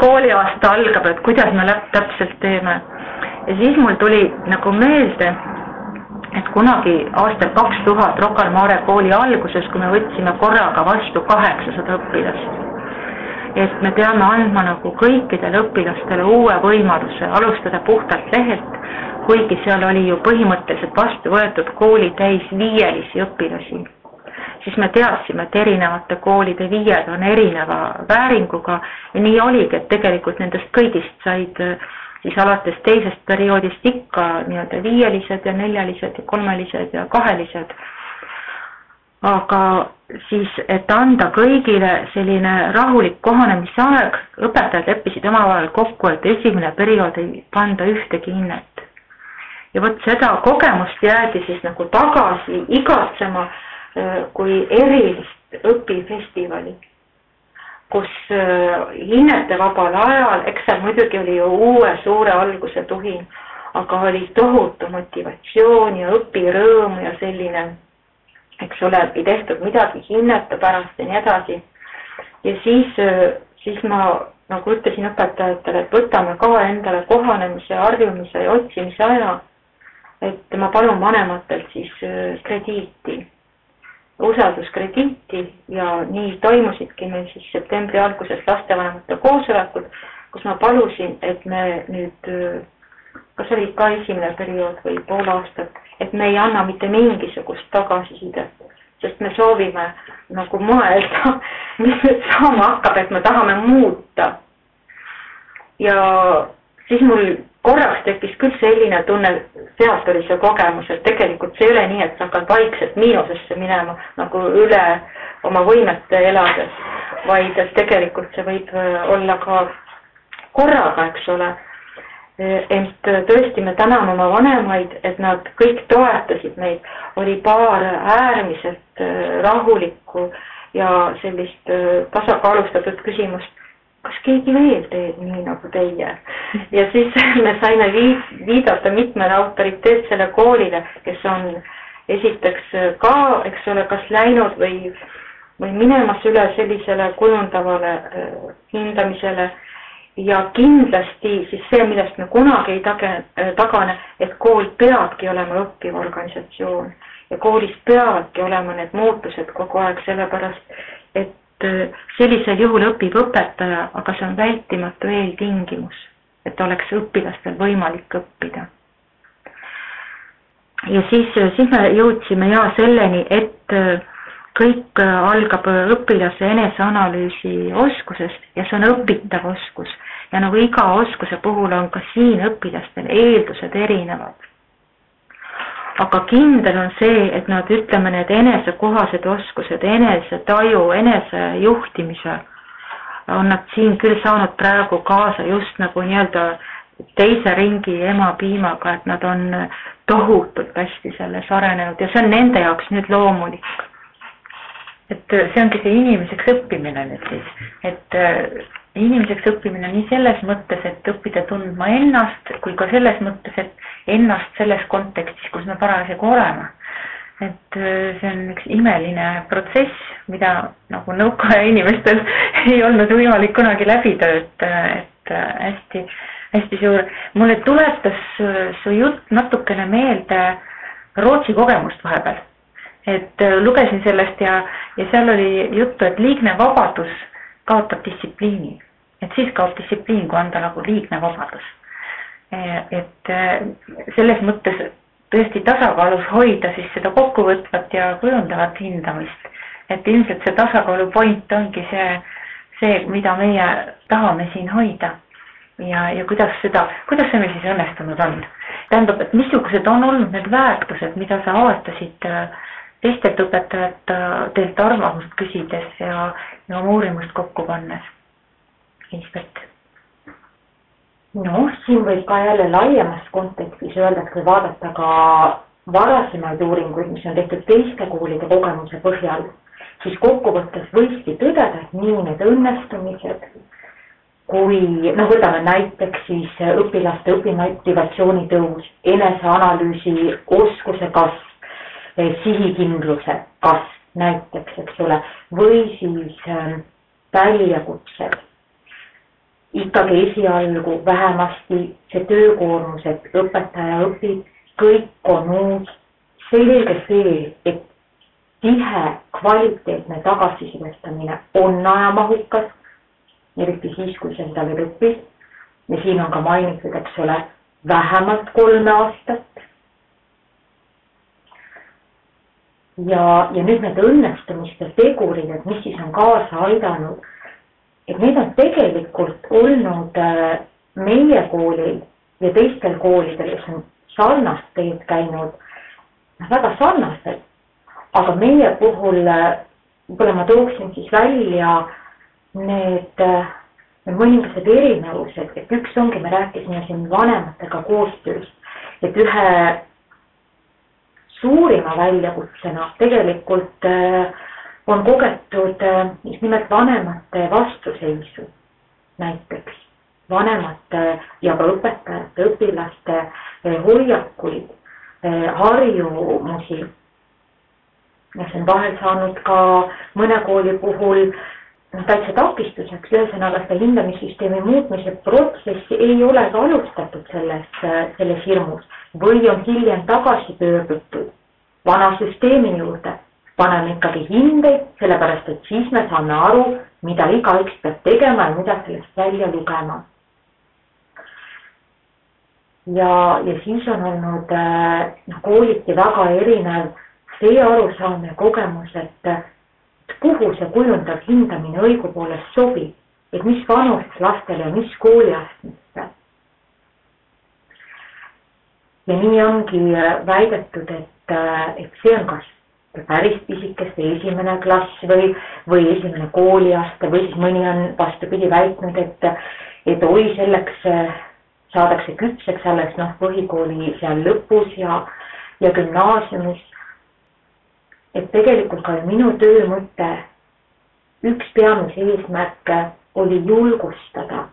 kooliaasta algab, et kuidas me täpselt teeme. ja siis mul tuli nagu meelde, et kunagi aastal kaks tuhat Rocca al Mare kooli alguses, kui me võtsime korraga vastu kaheksasada õpilast, et me peame andma nagu kõikidele õpilastele uue võimaluse alustada puhtalt lehelt kuigi seal oli ju põhimõtteliselt vastu võetud koolitäis viielisi õpilasi, siis me teadsime, et erinevate koolide viied on erineva vääringuga ja nii oligi, et tegelikult nendest kõigist said äh, siis alates teisest perioodist ikka nii-öelda viielised ja neljalised ja kolmelised ja kahelised. aga siis, et anda kõigile selline rahulik kohanemisaeg, õpetajad leppisid omavahel kokku, et esimene periood ei panda ühtegi hinnet ja vot seda kogemust jäädi siis nagu tagasi igatsema äh, kui erilist õpifestivali, kus äh, hinnetevabal ajal, eks seal muidugi oli ju uue suure alguse tuhin, aga oli tohutu motivatsioon ja õpirõõm ja selline, eks ole, ei tehtud midagi hinnete pärast ja nii edasi. ja siis, äh, siis ma nagu ütlesin õpetajatele, et võtame ka endale kohanemise, harjumise ja otsimise aja. Et ma palun vanematelt siis äh, krediiti, usalduskrediiti ja nii toimusidki meil siis septembri alguses lastevanemate koosolekud, kus ma palusin, et me nüüd, äh, kas oli ka esimene periood või pool aastat, et me ei anna mitte mingisugust tagasisidet sest me soovime nagu mõelda, <laughs> mis nüüd saama hakkab, et me tahame muuta. ja siis mul korraks tekkis küll selline tunne, sealt oli see kogemus, et tegelikult see ei ole nii, et sa hakkad vaikselt miinusesse minema nagu üle oma võimete elades, vaid et tegelikult see võib olla ka korraga, eks ole ent tõesti, me täname oma vanemaid, et nad kõik toetasid meid. oli paar äärmiselt äh, rahulikku ja sellist äh, tasakaalustatud küsimust. Kas keegi veel teeb nii nagu teie? ja siis me saime viid-, viidata mitmele autoriteetsele koolile, kes on esiteks ka, eks ole, kas läinud või, või minemas üle sellisele kujundavale äh, hindamisele ja kindlasti siis see, millest me kunagi ei tage, äh, tagane, et kool peabki olema õppiv organisatsioon ja koolis peavadki olema need muutused kogu aeg, sellepärast et äh, sellisel juhul õpib õpetaja, aga see on vältimatu eeltingimus, et oleks õpilastel võimalik õppida. ja siis, siis me jõudsime ja selleni, et äh, kõik algab õpilase eneseanalüüsi oskusest ja see on õpitav oskus ja nagu iga oskuse puhul on ka siin õpilastel eeldused erinevad. Aga kindel on see, et nad, ütleme, need enesekohased oskused, enesetaju, enesejuhtimise, on nad siin küll saanud praegu kaasa just nagu nii-öelda teise ringi emapiimaga, et nad on tohutult hästi selles arenenud ja see on nende jaoks nüüd loomulik. et see ongi see inimeseks õppimine nüüd siis, et inimeseks õppimine nii selles mõttes, et õppida tundma ennast, kui ka selles mõttes, et ennast selles kontekstis, kus me parasjagu oleme. et äh, see on üks imeline protsess, mida nagu nõukaaja <laughs> inimestel ei olnud võimalik kunagi läbida, et, et äh, hästi, hästi suur, mulle tuletas äh, su jutt natukene meelde Rootsi kogemust vahepeal. et lugesin sellest ja, ja seal oli juttu, et liigne vabadus kaotab distsipliini et siis kaob distsipliin, kui anda nagu liigne vabadus. et selles mõttes tõesti tasakaalus hoida siis seda kokkuvõtvat ja kujundavat hindamist. et ilmselt see tasakaalu point ongi see, see, mida meie tahame siin hoida. ja, ja kuidas seda, kuidas see meil siis õnnestunud on? tähendab, et missugused on olnud need väärtused, mida sa avastasid äh, teistelt õpetajatelt arvamust küsides ja, ja oma uurimust kokku pannes? Liisbet? noh, siin võib ka jälle laiemas kontekstis öelda, et kui vaadata ka varasemaid uuringuid, mis on tehtud teiste koolide kogemuse põhjal, siis kokkuvõttes võiski tõdeda, et nii need õnnestumised kui noh, võtame näiteks siis õpilaste õpimotivatsiooni tõus, eneseanalüüsi oskuse kasv, sihikindluse kasv näiteks, eks ole, või siis äh, väljakutsed ikkagi esialgu vähemasti see töökoormus, et õpetaja õpib, kõik on uus. selge see, et tihe kvaliteetne tagasisidestamine on ajamahukas, eriti siis, kui sa seda veel õpid. ja siin on ka mainitud, eks ole, vähemalt kolme aastat. ja, ja nüüd need õnnestumiste tegurid, et mis siis on kaasa aidanud et need on tegelikult olnud äh, meie koolil ja teistel koolidel, kes on sarnast teed käinud, noh väga sarnased. aga meie puhul äh, võib-olla ma tooksin siis välja need, äh, need mõningased erinevused, et üks ongi, me rääkisime siin vanematega koostööst, et ühe suurima väljakutsena tegelikult äh, on kogetud äh, just nimelt vanemate vastuseisu näiteks, vanemate ja ka õpetajate, õpilaste äh, hoiakuid, äh, harjumusi. ja see on vahel saanud ka mõne kooli puhul noh, täitsa takistuseks, ühesõnaga seda hindamissüsteemi muutmise protsessi ei ole ka alustatud selles, selles hirmus või on hiljem tagasi pöördutud vana süsteemi juurde. Paneme ikkagi hindeid, sellepärast et siis me saame aru, mida igaüks peab tegema ja mida sellest välja lugema. ja, ja siis on olnud noh, kooliti väga erinev see arusaam ja kogemus, et kuhu see kujundav hindamine õigupoolest sobib, et mis vanusest lastele ja mis kooliastmesse. ja nii ongi väidetud, et, et see on kas päris pisikeste esimene klass või, või esimene kooliaste või siis mõni on vastupidi väitnud, et, et oi, selleks saadakse küpseks alles noh, põhikooli seal lõpus ja, ja gümnaasiumis et tegelikult ka minu töö mõte, üks peamisi eesmärke oli julgustada,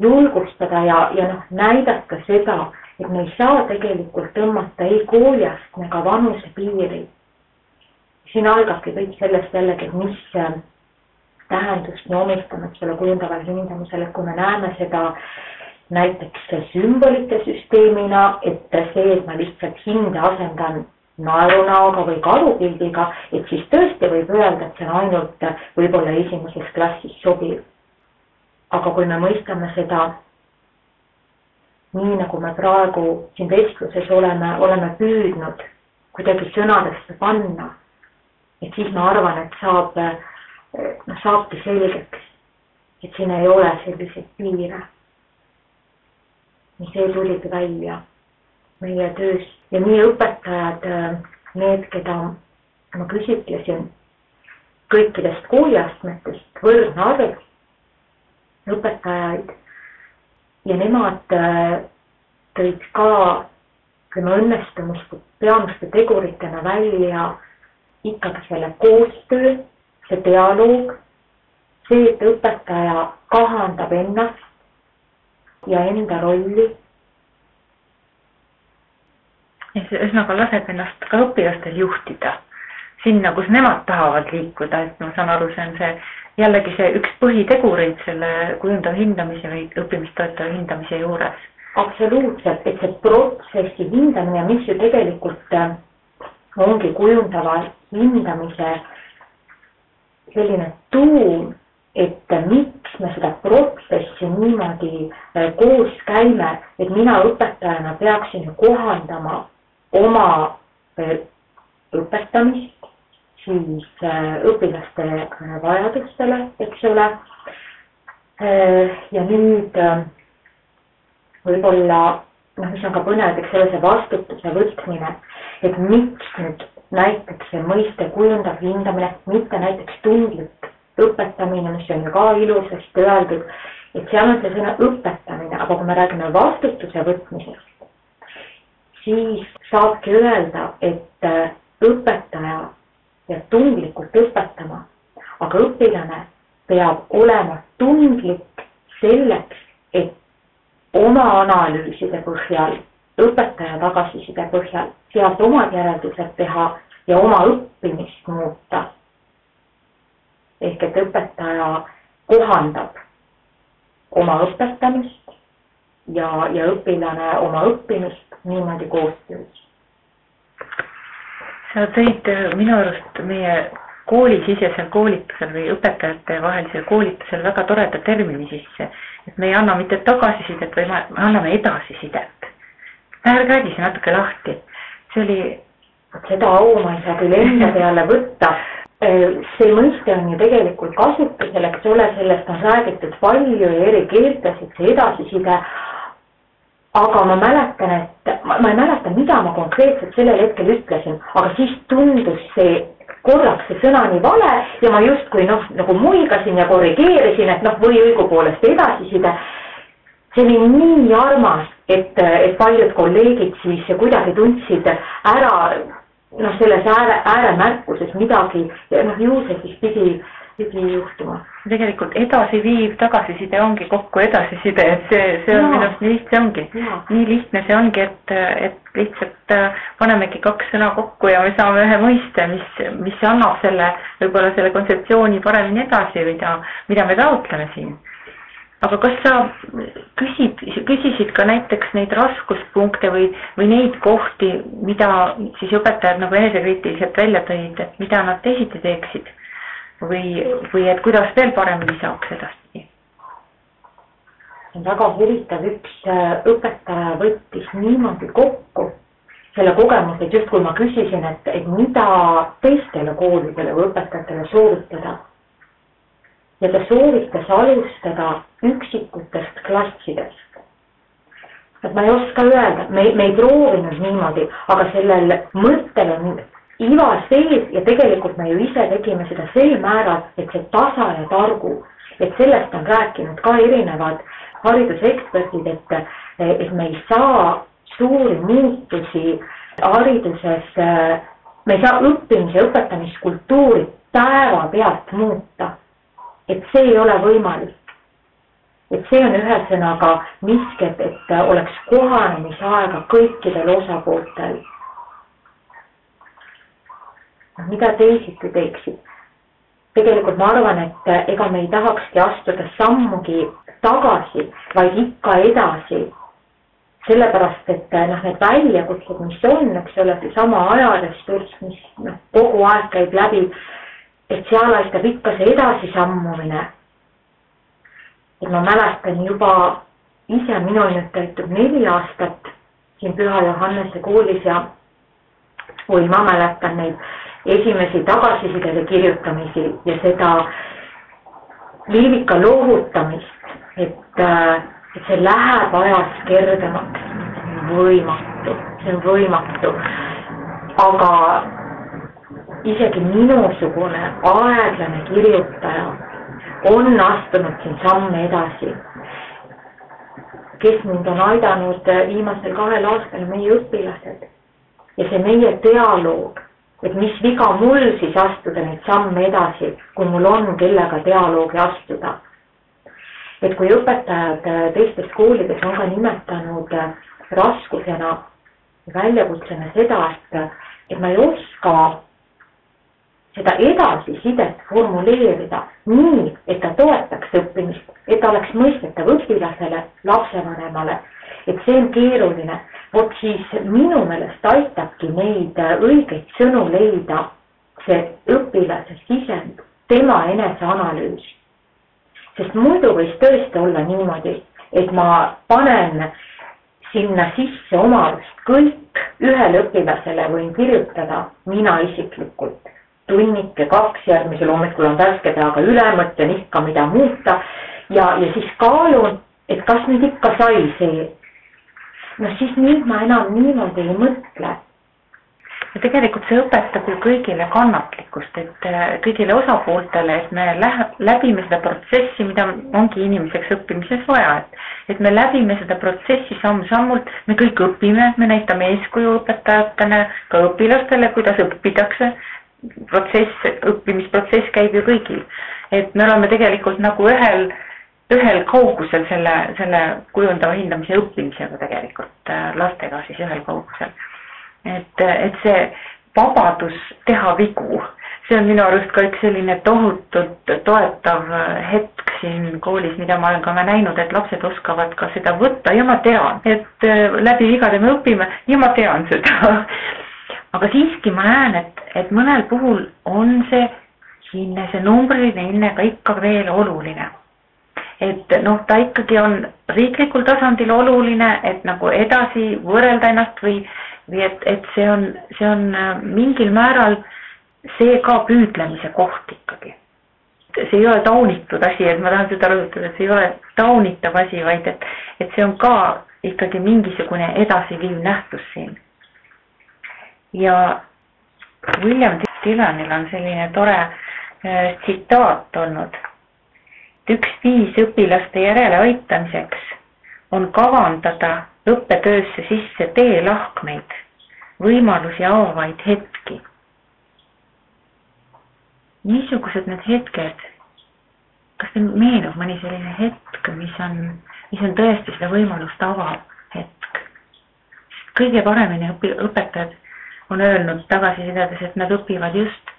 julgustada ja, ja noh, näidata seda, et me ei saa tegelikult tõmmata ei kooliastme ega vanusepiiri. Siin algabki kõik sellest jällegi, mis äh, tähendust me omistame selle kujundavale hindamisele, kui me näeme seda näiteks sümbolite süsteemina, et see, et ma lihtsalt hinde asendan naerunäoga või kadupildiga, et siis tõesti võib öelda, et see on ainult võib-olla esimeses klassis sobiv. aga kui me mõistame seda nii, nagu me praegu siin vestluses oleme, oleme püüdnud kuidagi sõnadesse panna, et siis ma arvan, et saab, noh, saabki selgeks, et siin ei ole selliseid piire. ja see tuligi välja meie töös ja nii õpetajad, need, keda ma küsitlesin kõikidest kooliastmetest, võrdne arv õpetajaid ja nemad äh, tõid ka ütleme õnnestumiste peamiste teguritena välja ikkagi selle koostöö, see dialoog, see, et õpetaja kahandab ennast ja enda rolli ühesõnaga laseb ennast ka õpilastel juhtida sinna, kus nemad tahavad liikuda, et ma saan aru, see on see jällegi see üks põhitegureid selle kujundava hindamise või õppimist toetava hindamise juures. absoluutselt, et see protsessi hindamine, mis ju tegelikult äh, ongi kujundava hindamise selline tuum, et miks me seda protsessi niimoodi äh, koos käime, et mina õpetajana peaksin ju kohandama oma äh, õpetamist siis äh, õpilaste vajadustele, eks ole. ja nüüd võib-olla noh, mis on ka põnev, eks ole, see vastutuse võtmine, et miks nüüd näiteks see mõiste kujundav hindamine, mitte näiteks tundlik õpetamine, mis on ju ka ilusasti öeldud, et seal on see sõna õpetamine, aga kui me räägime vastutuse võtmisest, siis saabki öelda, et äh, õpetaja peab tundlikult õpetama, aga õpilane peab olema tundlik selleks, et oma analüüside põhjal, õpetaja tagasiside põhjal, sealt omad järeldused teha ja oma õppimist muuta. ehk et õpetaja kohandab oma õpetamist ja, ja õpilane oma õppimist niimoodi koostöös. sa tõid äh, minu arust meie koolisisesel koolitusel või õpetajate vahelisel koolitusel väga toreda termini sisse, et me ei anna mitte tagasisidet, vaid me anname edasisidet. Räägi see natuke lahti, see oli. seda au ma ei saa küll enda peale võtta. Äh, see mõiste on ju tegelikult kasutusel, eks ole, sellest on räägitud palju ja eri keeltes, et see edasiside aga ma mäletan, et ma, ma ei mäleta, mida ma konkreetselt sellel hetkel ütlesin, aga siis tundus see korraks see sõna nii vale ja ma justkui noh, nagu muigasin ja korrigeerisin, et noh, või õigupoolest edasiside. see oli nii armas, et, et paljud kolleegid siis kuidagi tundsid ära noh, selles ääre, ääremärkuses midagi ja noh, ju see siis pidi pidi juhtuma. tegelikult edasiviiv tagasiside ongi kokku edasiside, et see, see on minu arust nii lihtne ongi. nii lihtne see ongi, et, et lihtsalt äh, panemegi kaks sõna kokku ja me saame ühe mõiste, mis, mis annab selle, võib-olla selle kontseptsiooni paremini edasi, mida, mida me taotleme siin aga kas sa küsid, küsisid ka näiteks neid raskuspunkte või, või neid kohti, mida siis õpetajad nagu enesekriitiliselt välja tõid, et mida nad teisiti teeksid? või, või et kuidas veel paremini saaks edaspidi? väga huvitav, üks äh, õpetaja võttis niimoodi kokku selle kogemuse, et justkui ma küsisin, et, et mida teistele koolidele või õpetajatele soovitada ja ta soovitas alustada üksikutest klassidest. et ma ei oska öelda, me, me ei proovinud niimoodi, aga sellel mõttel on iva sees ja tegelikult me ju ise tegime seda sel määral, et see tasa ja targu, et sellest on rääkinud ka erinevad hariduseksperdid, et, et me ei saa suuri muutusi hariduses, me ei saa õppimise, õpetamiskultuuri päevapealt muuta et see ei ole võimalik. Et see on ühesõnaga miski, et, et oleks kohanemisaega kõikidel osapooltel. mida teisiti teeksid? tegelikult ma arvan, et ega me ei tahakski astuda sammugi tagasi, vaid ikka edasi. sellepärast, et noh, need väljakutsed, mis on, eks ole, seesama ajaressurss, mis noh, kogu aeg käib läbi et seal aitab ikka see edasisammumine. Et ma mäletan juba ise, minul nüüd täitub neli aastat siin Püha Johannese koolis ja oi, ma mäletan neid esimesi tagasisidele kirjutamisi ja seda liivika loovutamist, et, et see läheb ajas kergemaks, võimatu, see on võimatu. aga isegi minusugune aeglane kirjutaja on astunud siin samme edasi. kes mind on aidanud viimasel kahel aastal, meie õpilased ja see meie dialoog, et mis viga mul siis astuda neid samme edasi, kui mul on kellega dialoogi astuda. et kui õpetajad teistes koolides on ka nimetanud raskusena, väljakutsena seda, et, et ma ei oska seda edasisidet formuleerida nii, et ta toetaks õppimist, et ta oleks mõistetav õpilasele, lapsevanemale, et see on keeruline. vot siis minu meelest aitabki neid õigeid sõnu leida see õpilase sisend, tema eneseanalüüs. sest muidu võis tõesti olla niimoodi, et ma panen sinna sisse oma arust kõik ühele õpilasele võin kirjutada mina isiklikult tunnike, kaks, järgmisel hommikul on värske peaga üle, mõtlen ikka, mida muuta ja, ja siis kaalun, et kas nüüd ikka sai see. no siis nüüd ma enam niimoodi ei mõtle. ja tegelikult see õpetab ju kõigile kannatlikkust, et äh, kõigile osapooltele, et me lähe-, läbime seda protsessi, mida ongi inimeseks õppimises vaja, et et me läbime seda protsessi samm-sammult, me kõik õpime, me näitame eeskuju õpetajatena ka õpilastele, kuidas õpitakse protsess, õppimisprotsess käib ju kõigil. et me oleme tegelikult nagu ühel, ühel kaugusel selle, selle kujundava hindamise õppimisega tegelikult äh, lastega siis ühel kaugusel. et, et see vabadus teha vigu, see on minu arust ka üks selline tohutult toetav äh, hetk siin koolis, mida ma olen ka näinud, et lapsed oskavad ka seda võtta ja ma tean, et äh, läbi vigade me õpime ja ma tean seda <laughs> aga siiski ma näen, et, et mõnel puhul on see hinne, see numbriline hinne ka ikka veel oluline. et noh, ta ikkagi on riiklikul tasandil oluline, et nagu edasi võrrelda ennast või, või et, et see on, see on äh, mingil määral see ka püüdlemise koht ikkagi. see ei ole taunitud asi, et ma tahan seda rõhutada, et see ei ole taunitav asi, vaid et, et see on ka ikkagi mingisugune edasiviiv nähtus siin ja William Dyllanil on selline tore äh, tsitaat olnud. üks viis õpilaste järeleaitamiseks on kavandada õppetöösse sisse teelahkmeid, võimalusi avavaid hetki. niisugused need hetked, kas teil meenub mõni selline hetk, mis on, mis on tõesti seda võimalust avav hetk? kõige paremini õpi-, õpetajad on öelnud tagasisidedes, et nad õpivad just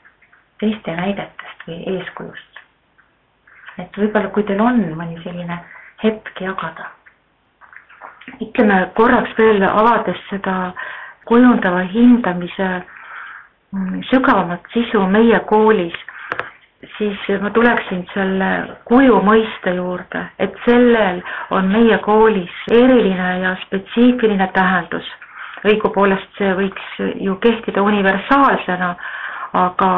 teiste näidetest või eeskujust. et võib-olla, kui teil on mõni selline hetk jagada. ütleme korraks veel avades seda kujundava hindamise mm, sügavamat sisu meie koolis, siis ma tuleksin selle kuju mõiste juurde, et sellel on meie koolis eriline ja spetsiifiline tähendus õigupoolest see võiks ju kehtida universaalsena, aga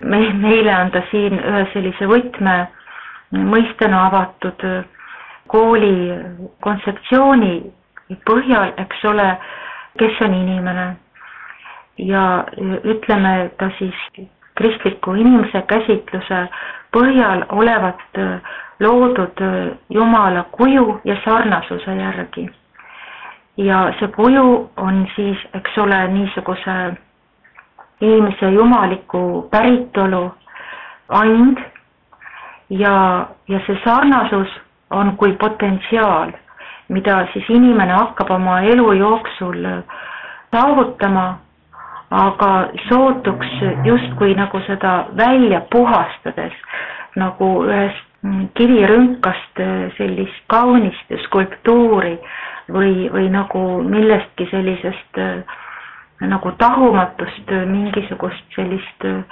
me, meile on ta siin ühe sellise võtme mõistena avatud kooli kontseptsiooni põhjal, eks ole, kes on inimene. ja ütleme ta siis kristliku inimese käsitluse põhjal olevat loodud Jumala kuju ja sarnasuse järgi ja see kuju on siis, eks ole, niisuguse inimese jumaliku päritolu and ja, ja see sarnasus on kui potentsiaal, mida siis inimene hakkab oma elu jooksul saavutama, aga sootuks justkui nagu seda välja puhastades, nagu ühest kivirünkast sellist kaunist skulptuuri või, või nagu millestki sellisest äh, nagu tahumatust, äh, mingisugust sellist äh,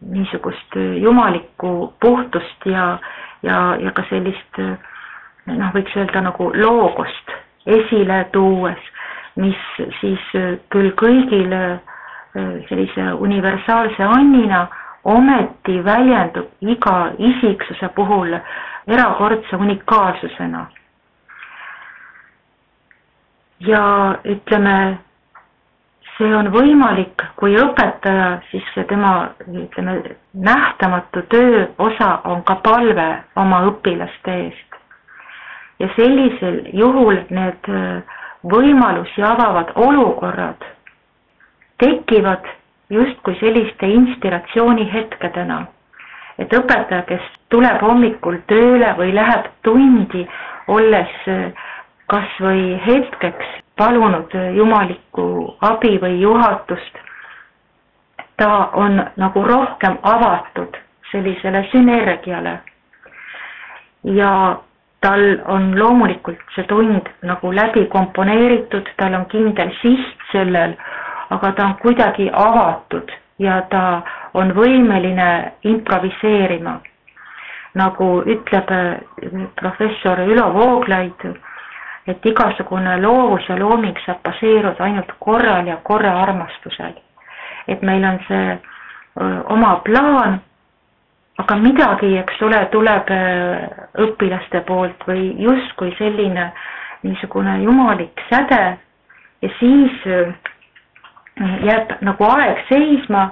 niisugust jumalikku puhtust ja, ja, ja ka sellist noh, võiks öelda nagu loogost esile tuues, mis siis küll kõigile sellise universaalse annina ometi väljendub iga isiksuse puhul erakordse unikaalsusena ja ütleme, see on võimalik, kui õpetaja, siis tema, ütleme, nähtamatu töö osa on ka palve oma õpilaste eest. ja sellisel juhul need äh, võimalusi avavad olukorrad tekivad justkui selliste inspiratsioonihetkedena. et õpetaja, kes tuleb hommikul tööle või läheb tundi, olles äh, kas või hetkeks palunud jumalikku abi või juhatust, ta on nagu rohkem avatud sellisele sünergiale. ja tal on loomulikult see tund nagu läbi komponeeritud, tal on kindel siht sellel, aga ta on kuidagi avatud ja ta on võimeline improviseerima. nagu ütleb professor Ülo Vooglaid et igasugune loovus ja looming saab baseeruda ainult korral ja korra armastusel. et meil on see öö, oma plaan, aga midagi, eks ole, tuleb õpilaste poolt või justkui selline niisugune jumalik säde ja siis jääb nagu aeg seisma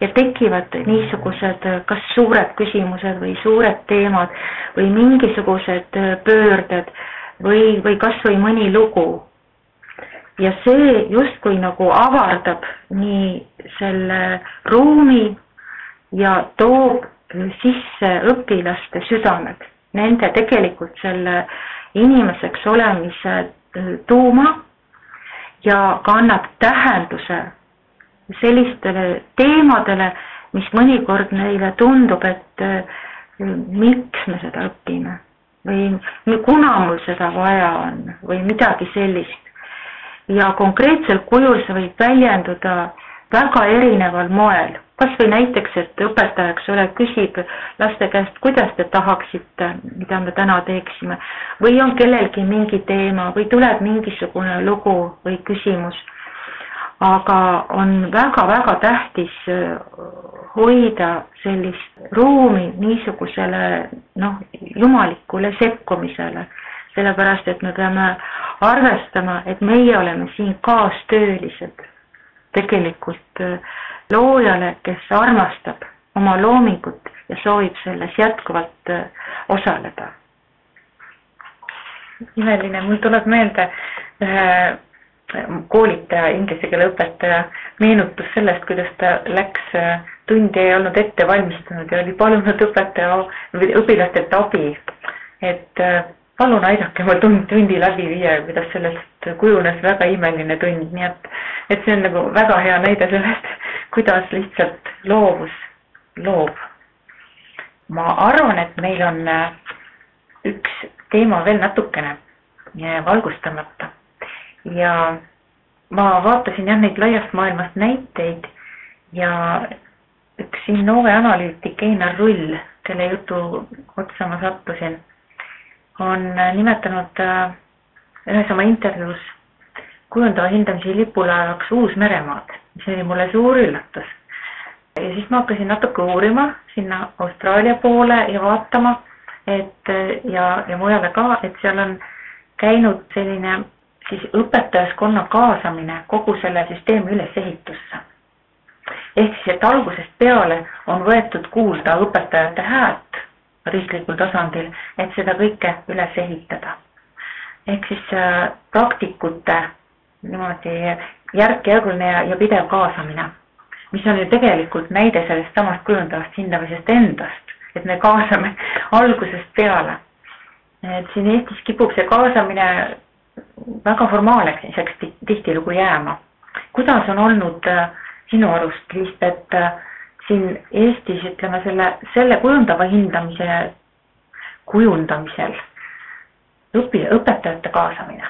ja tekivad niisugused kas suured küsimused või suured teemad või mingisugused pöörded või, või kas või mõni lugu. ja see justkui nagu avardab nii selle ruumi ja toob sisse õpilaste südamed, nende tegelikult selle inimeseks olemise tuuma ja ka annab tähenduse sellistele teemadele, mis mõnikord neile tundub, et miks me seda õpime või kuna mul seda vaja on või midagi sellist. ja konkreetsel kujul see võib väljenduda väga erineval moel, kas või näiteks, et õpetaja, eks ole, küsib laste käest, kuidas te tahaksite, mida me täna teeksime, või on kellelgi mingi teema või tuleb mingisugune lugu või küsimus. Aga on väga-väga tähtis äh, hoida sellist ruumi niisugusele noh, jumalikule sekkumisele, sellepärast et me peame arvestama, et meie oleme siin kaastöölised tegelikult äh, loojale, kes armastab oma loomingut ja soovib selles jätkuvalt äh, osaleda. imeline, mul tuleb meelde ühe koolitaja, inglise keele õpetaja meenutus sellest, kuidas ta läks tundi ei olnud ette valmistunud ja oli palunud õpetaja õpilastelt abi. et palun aidake mul tund, tundi läbi viia ja kuidas sellest kujunes väga imeline tund, nii et, et see on nagu väga hea näide sellest, kuidas lihtsalt loovus loob. ma arvan, et meil on äh, üks teema veel natukene äh, valgustamata ja ma vaatasin jah neid laiast maailmast näiteid ja üks Innove analüütik Einar Rull, kelle jutu otsa ma sattusin on nimetanud äh, ühes oma intervjuus kujundava hindamise lipulaevaks Uus-Meremaad, mis oli mulle suur üllatus. ja siis ma hakkasin natuke uurima sinna Austraalia poole ja vaatama, et ja, ja mujale ka, et seal on käinud selline siis õpetajaskonna kaasamine kogu selle süsteemi ülesehitusse. ehk siis, et algusest peale on võetud kuulda õpetajate häält riiklikul tasandil, et seda kõike üles ehitada. ehk siis äh, praktikute niimoodi järk-järguline ja, ja pidev kaasamine, mis on ju tegelikult näide sellest samast kujundavast hindamisest endast, et me kaasame <laughs> algusest peale. et siin Eestis kipub see kaasamine väga formaalseks tihtilugu jääma. kuidas on olnud äh, sinu arust, Liisbet, äh, siin Eestis ütleme selle, selle kujundava hindamise kujundamisel õpi-, õpetajate kaasamine?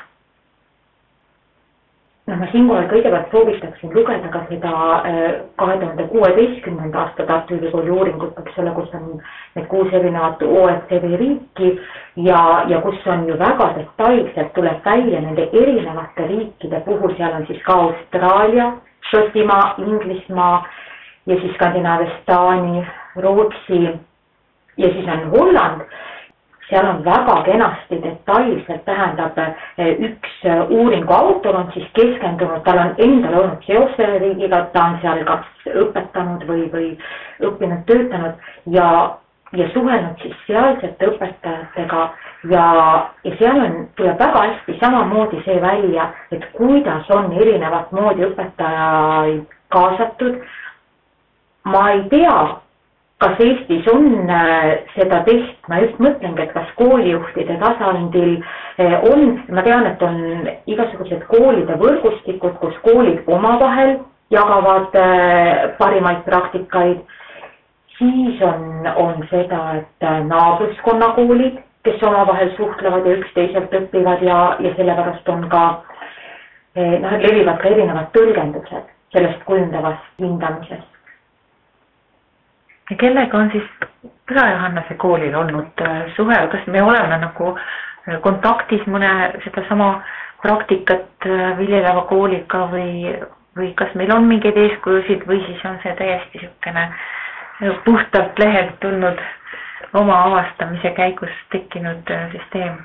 No ma siinkohal kõigepealt soovitaksin lugeda ka seda äh, kahe tuhande kuueteistkümnenda aasta Tartu Ülikooli uuringut, eks ole, kus on need kuus erinevat OECD riiki ja, ja kus on ju väga detailselt tuleb välja nende erinevate riikide puhul, seal on siis ka Austraalia, Šotimaa, Inglismaa ja siis Skandinaavias Taani, Rootsi ja siis on Holland. Seal on väga kenasti detailselt, tähendab üks uuringu autor on siis keskendunud, tal on endal olnud seos selle riigiga, ta on seal kas õpetanud või, või õppinud, töötanud ja, ja suhelnud siis sealsete õpetajatega ja, ja seal on, tuleb väga hästi samamoodi see välja, et kuidas on erinevat moodi õpetajaid kaasatud. Ma ei tea, kas Eestis on äh, seda tehtud, ma just mõtlengi, et kas koolijuhtide tasandil äh, on, ma tean, et on igasugused koolide võrgustikud, kus koolid omavahel jagavad äh, parimaid praktikaid. siis on, on seda, et naabruskonnakoolid, kes omavahel suhtlevad ja üksteiselt õpivad ja, ja sellepärast on ka noh, levivad ka erinevad tõlgendused sellest kujundavast hindamisest kellega on siis Püha Johannese koolil olnud äh, suhe, kas me oleme nagu äh, kontaktis mõne sedasama praktikat äh, viljeleva kooliga või, või kas meil on mingeid eeskujusid või siis on see täiesti niisugune puhtalt lehelt tulnud oma avastamise käigus tekkinud süsteem?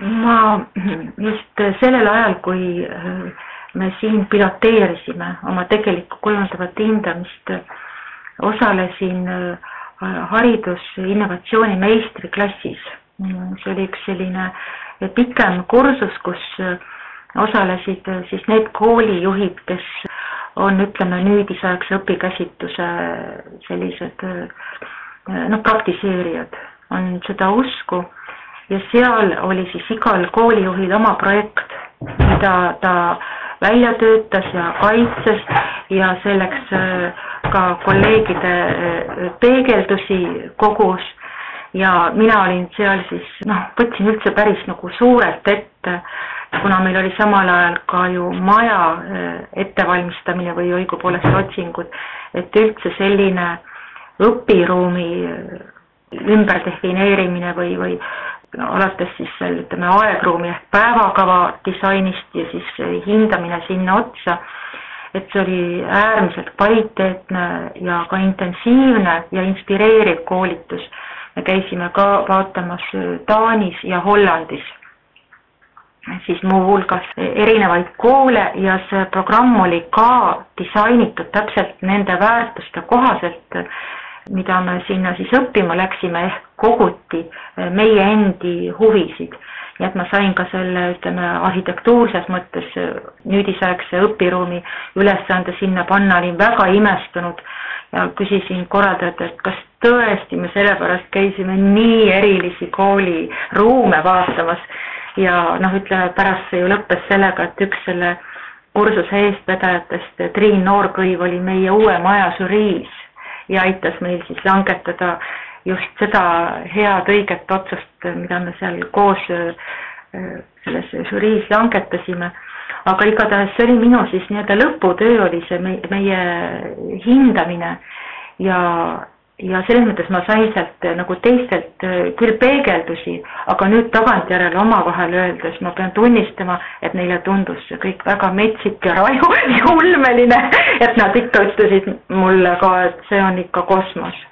ma just sellel ajal, kui me siin piloteerisime oma tegelikku kujundavat hindamist, osalesin äh, haridusinnovatsiooni meistriklassis. see oli üks selline pikem kursus, kus äh, osalesid äh, siis need koolijuhid, kes on, ütleme, nüüdisaegse õpikäsitluse sellised noh, praktiseerijad, on seda usku ja seal oli siis igal koolijuhil oma projekt, mida ta välja töötas ja kaitses ja selleks äh, ka kolleegide äh, peegeldusi kogus. Ja mina olin seal siis noh, võtsin üldse päris nagu suurelt ette, kuna meil oli samal ajal ka ju maja äh, ettevalmistamine või õigupoolest otsingud, et üldse selline õpiruumi ümberdefineerimine või, või alates siis seal ütleme aegruumi ehk päevakava disainist ja siis hindamine sinna otsa, et see oli äärmiselt kvaliteetne ja ka intensiivne ja inspireeriv koolitus. me käisime ka vaatamas Taanis ja Hollandis siis muuhulgas erinevaid koole ja see programm oli ka disainitud täpselt nende väärtuste kohaselt mida me sinna siis õppima läksime, ehk koguti meie endi huvisid. Nii et ma sain ka selle, ütleme, arhitektuurses mõttes nüüdisaegse õpiruumi ülesande sinna panna, olin väga imestunud ja küsisin korraldajalt, et kas tõesti me sellepärast käisime nii erilisi kooliruume vaatamas. Ja noh, ütleme pärast see ju lõppes sellega, et üks selle kursuse eestvedajatest, Triin Noorkõiv oli meie uue maja žüriis ja aitas meil siis langetada just seda head õiget otsust, mida me seal koos äh, selles žüriis langetasime. aga igatahes see oli minu siis nii-öelda lõputöö oli see meie, meie hindamine ja ja selles mõttes ma sain sealt äh, nagu teistelt äh, küll peegeldusi, aga nüüd tagantjärele omavahel öeldes ma pean tunnistama, et neile tundus see kõik väga metsik ja raju <laughs> ja ulmeline, et nad ikka ütlesid mulle ka, et see on ikka kosmos.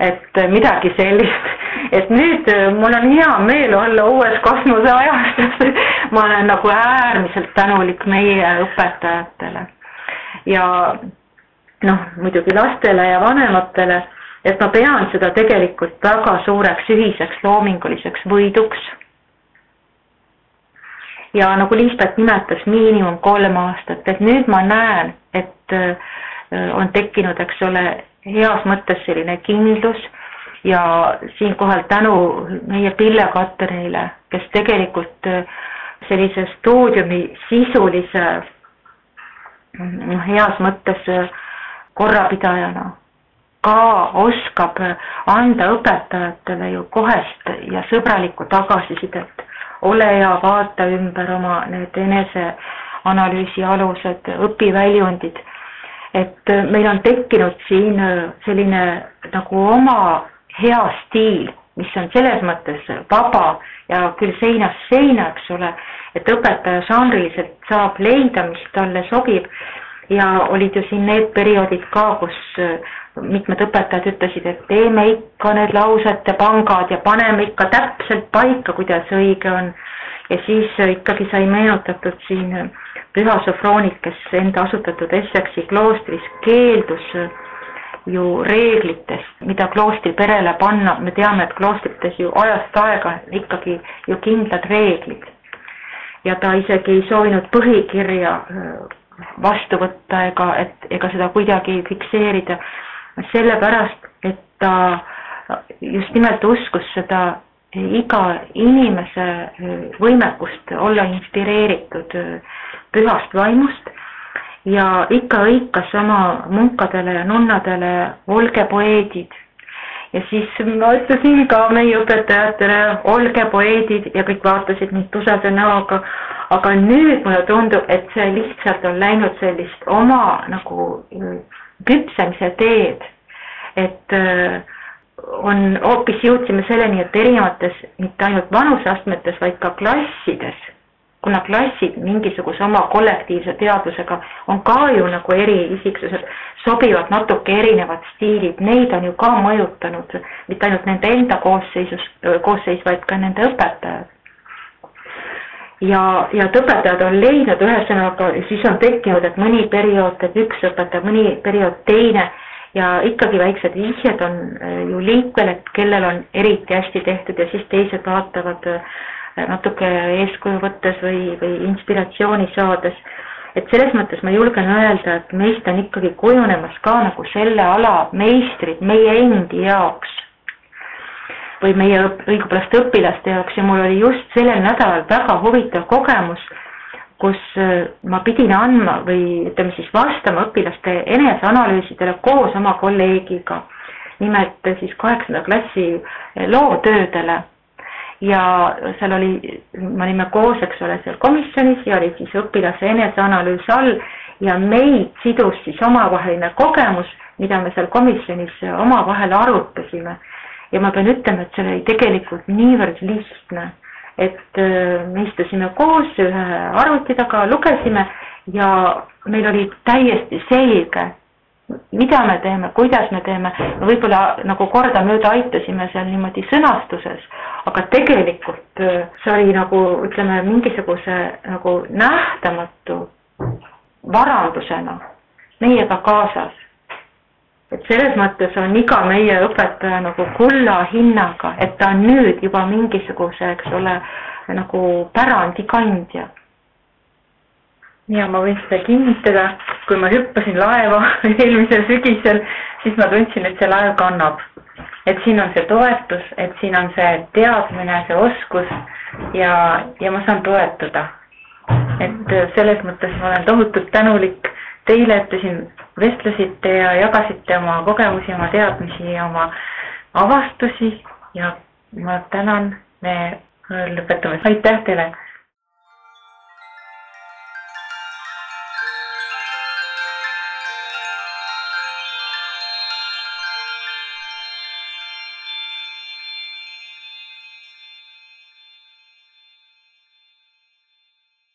Et äh, midagi sellist, et nüüd mul on hea meel olla uues kosmoseajastus. <laughs> Ma olen nagu äärmiselt tänulik meie õpetajatele. Ja noh, muidugi lastele ja vanematele et ma pean seda tegelikult väga suureks ühiseks loominguliseks võiduks. ja nagu Liisbet nimetas, miinimum kolm aastat, et nüüd ma näen, et äh, on tekkinud, eks ole, heas mõttes selline kindlus ja siinkohal tänu meie Pille Katrinile, kes tegelikult äh, sellise stuudiumi sisulise noh, heas mõttes äh, korrapidajana ka oskab anda õpetajatele ju kohest ja sõbralikku tagasisidet. ole hea, vaata ümber oma need eneseanalüüsi alused, õpiväljundid. Et meil on tekkinud siin selline nagu oma hea stiil, mis on selles mõttes vaba ja küll seinast seina, eks ole, et õpetaja žanriliselt saab leida, mis talle sobib ja olid ju siin need perioodid ka, kus mitmed õpetajad ütlesid, et teeme ikka need lausete pangad ja paneme ikka täpselt paika, kuidas õige on. ja siis ikkagi sai meenutatud siin Püha Sofroonik, kes enda asutatud Essexi kloostris keeldus ju reeglitest, mida kloostri perele panna, me teame, et kloostrites ju ajast aega ikkagi ju kindlad reeglid. ja ta isegi ei soovinud põhikirja äh, vastu võtta ega, et ega seda kuidagi fikseerida sellepärast, et ta just nimelt uskus seda iga inimese võimekust olla inspireeritud pühast vaimust. Ja ikka hõikas oma munkadele ja nunnadele, olge poeedid. ja siis ma ütlesin ka meie õpetajatele, olge poeedid ja kõik vaatasid mind tusase näoga, aga nüüd mulle tundub, et see lihtsalt on läinud sellist oma nagu küpsemise teed, et äh, on, hoopis jõudsime selleni, et erinevates, mitte ainult vanuseastmetes, vaid ka klassides, kuna klassid mingisuguse oma kollektiivse teadvusega on ka ju nagu eriisiksused, sobivad natuke erinevad stiilid, neid on ju ka mõjutanud mitte ainult nende enda koosseisus, koosseis, vaid ka nende õpetajad. Ja, ja et õpetajad on leidnud, ühesõnaga siis on tekkinud, et mõni periood teeb üks õpetaja, mõni periood teine ja ikkagi väiksed vihjed on äh, ju liikvel, et kellel on eriti hästi tehtud ja siis teised vaatavad äh, natuke eeskuju võttes või, või inspiratsiooni saades. et selles mõttes ma julgen öelda, et meist on ikkagi kujunemas ka nagu selle ala meistrid meie endi jaoks või meie õigupoolest õpilaste jaoks ja mul oli just sellel nädalal väga huvitav kogemus, kus äh, ma pidin andma või ütleme siis vastama õpilaste eneseanalüüsidele koos oma kolleegiga, nimelt siis kaheksanda klassi loovtöödele ja seal oli, me olime koos, eks ole, seal komisjonis ja oli siis õpilase eneseanalüüs all ja meid sidus siis omavaheline kogemus, mida me seal komisjonis omavahel arutasime. Ja ma pean ütlema, et see oli tegelikult niivõrd lihtne, et äh, me istusime koos ühe arvuti taga, lugesime ja meil oli täiesti selge, mida me teeme, kuidas me teeme, võib-olla nagu kordamööda aitasime seal niimoodi sõnastuses, aga tegelikult äh, see oli nagu ütleme, mingisuguse nagu nähtamatu varandusena meiega kaasas et selles mõttes on iga meie õpetaja nagu kulla hinnaga, et ta on nüüd juba mingisuguse, eks ole, nagu pärandi kandja. ja ma võin seda kinnitada, kui ma hüppasin laeva <laughs> eelmisel sügisel, siis ma tundsin, et see laev kannab. et siin on see toetus, et siin on see teadmine, see oskus ja, ja ma saan toetuda. et selles mõttes ma olen tohutult tänulik teile, et te siin vestlesite ja jagasite oma kogemusi, oma teadmisi ja oma avastusi ja ma tänan, me lõpetame, aitäh teile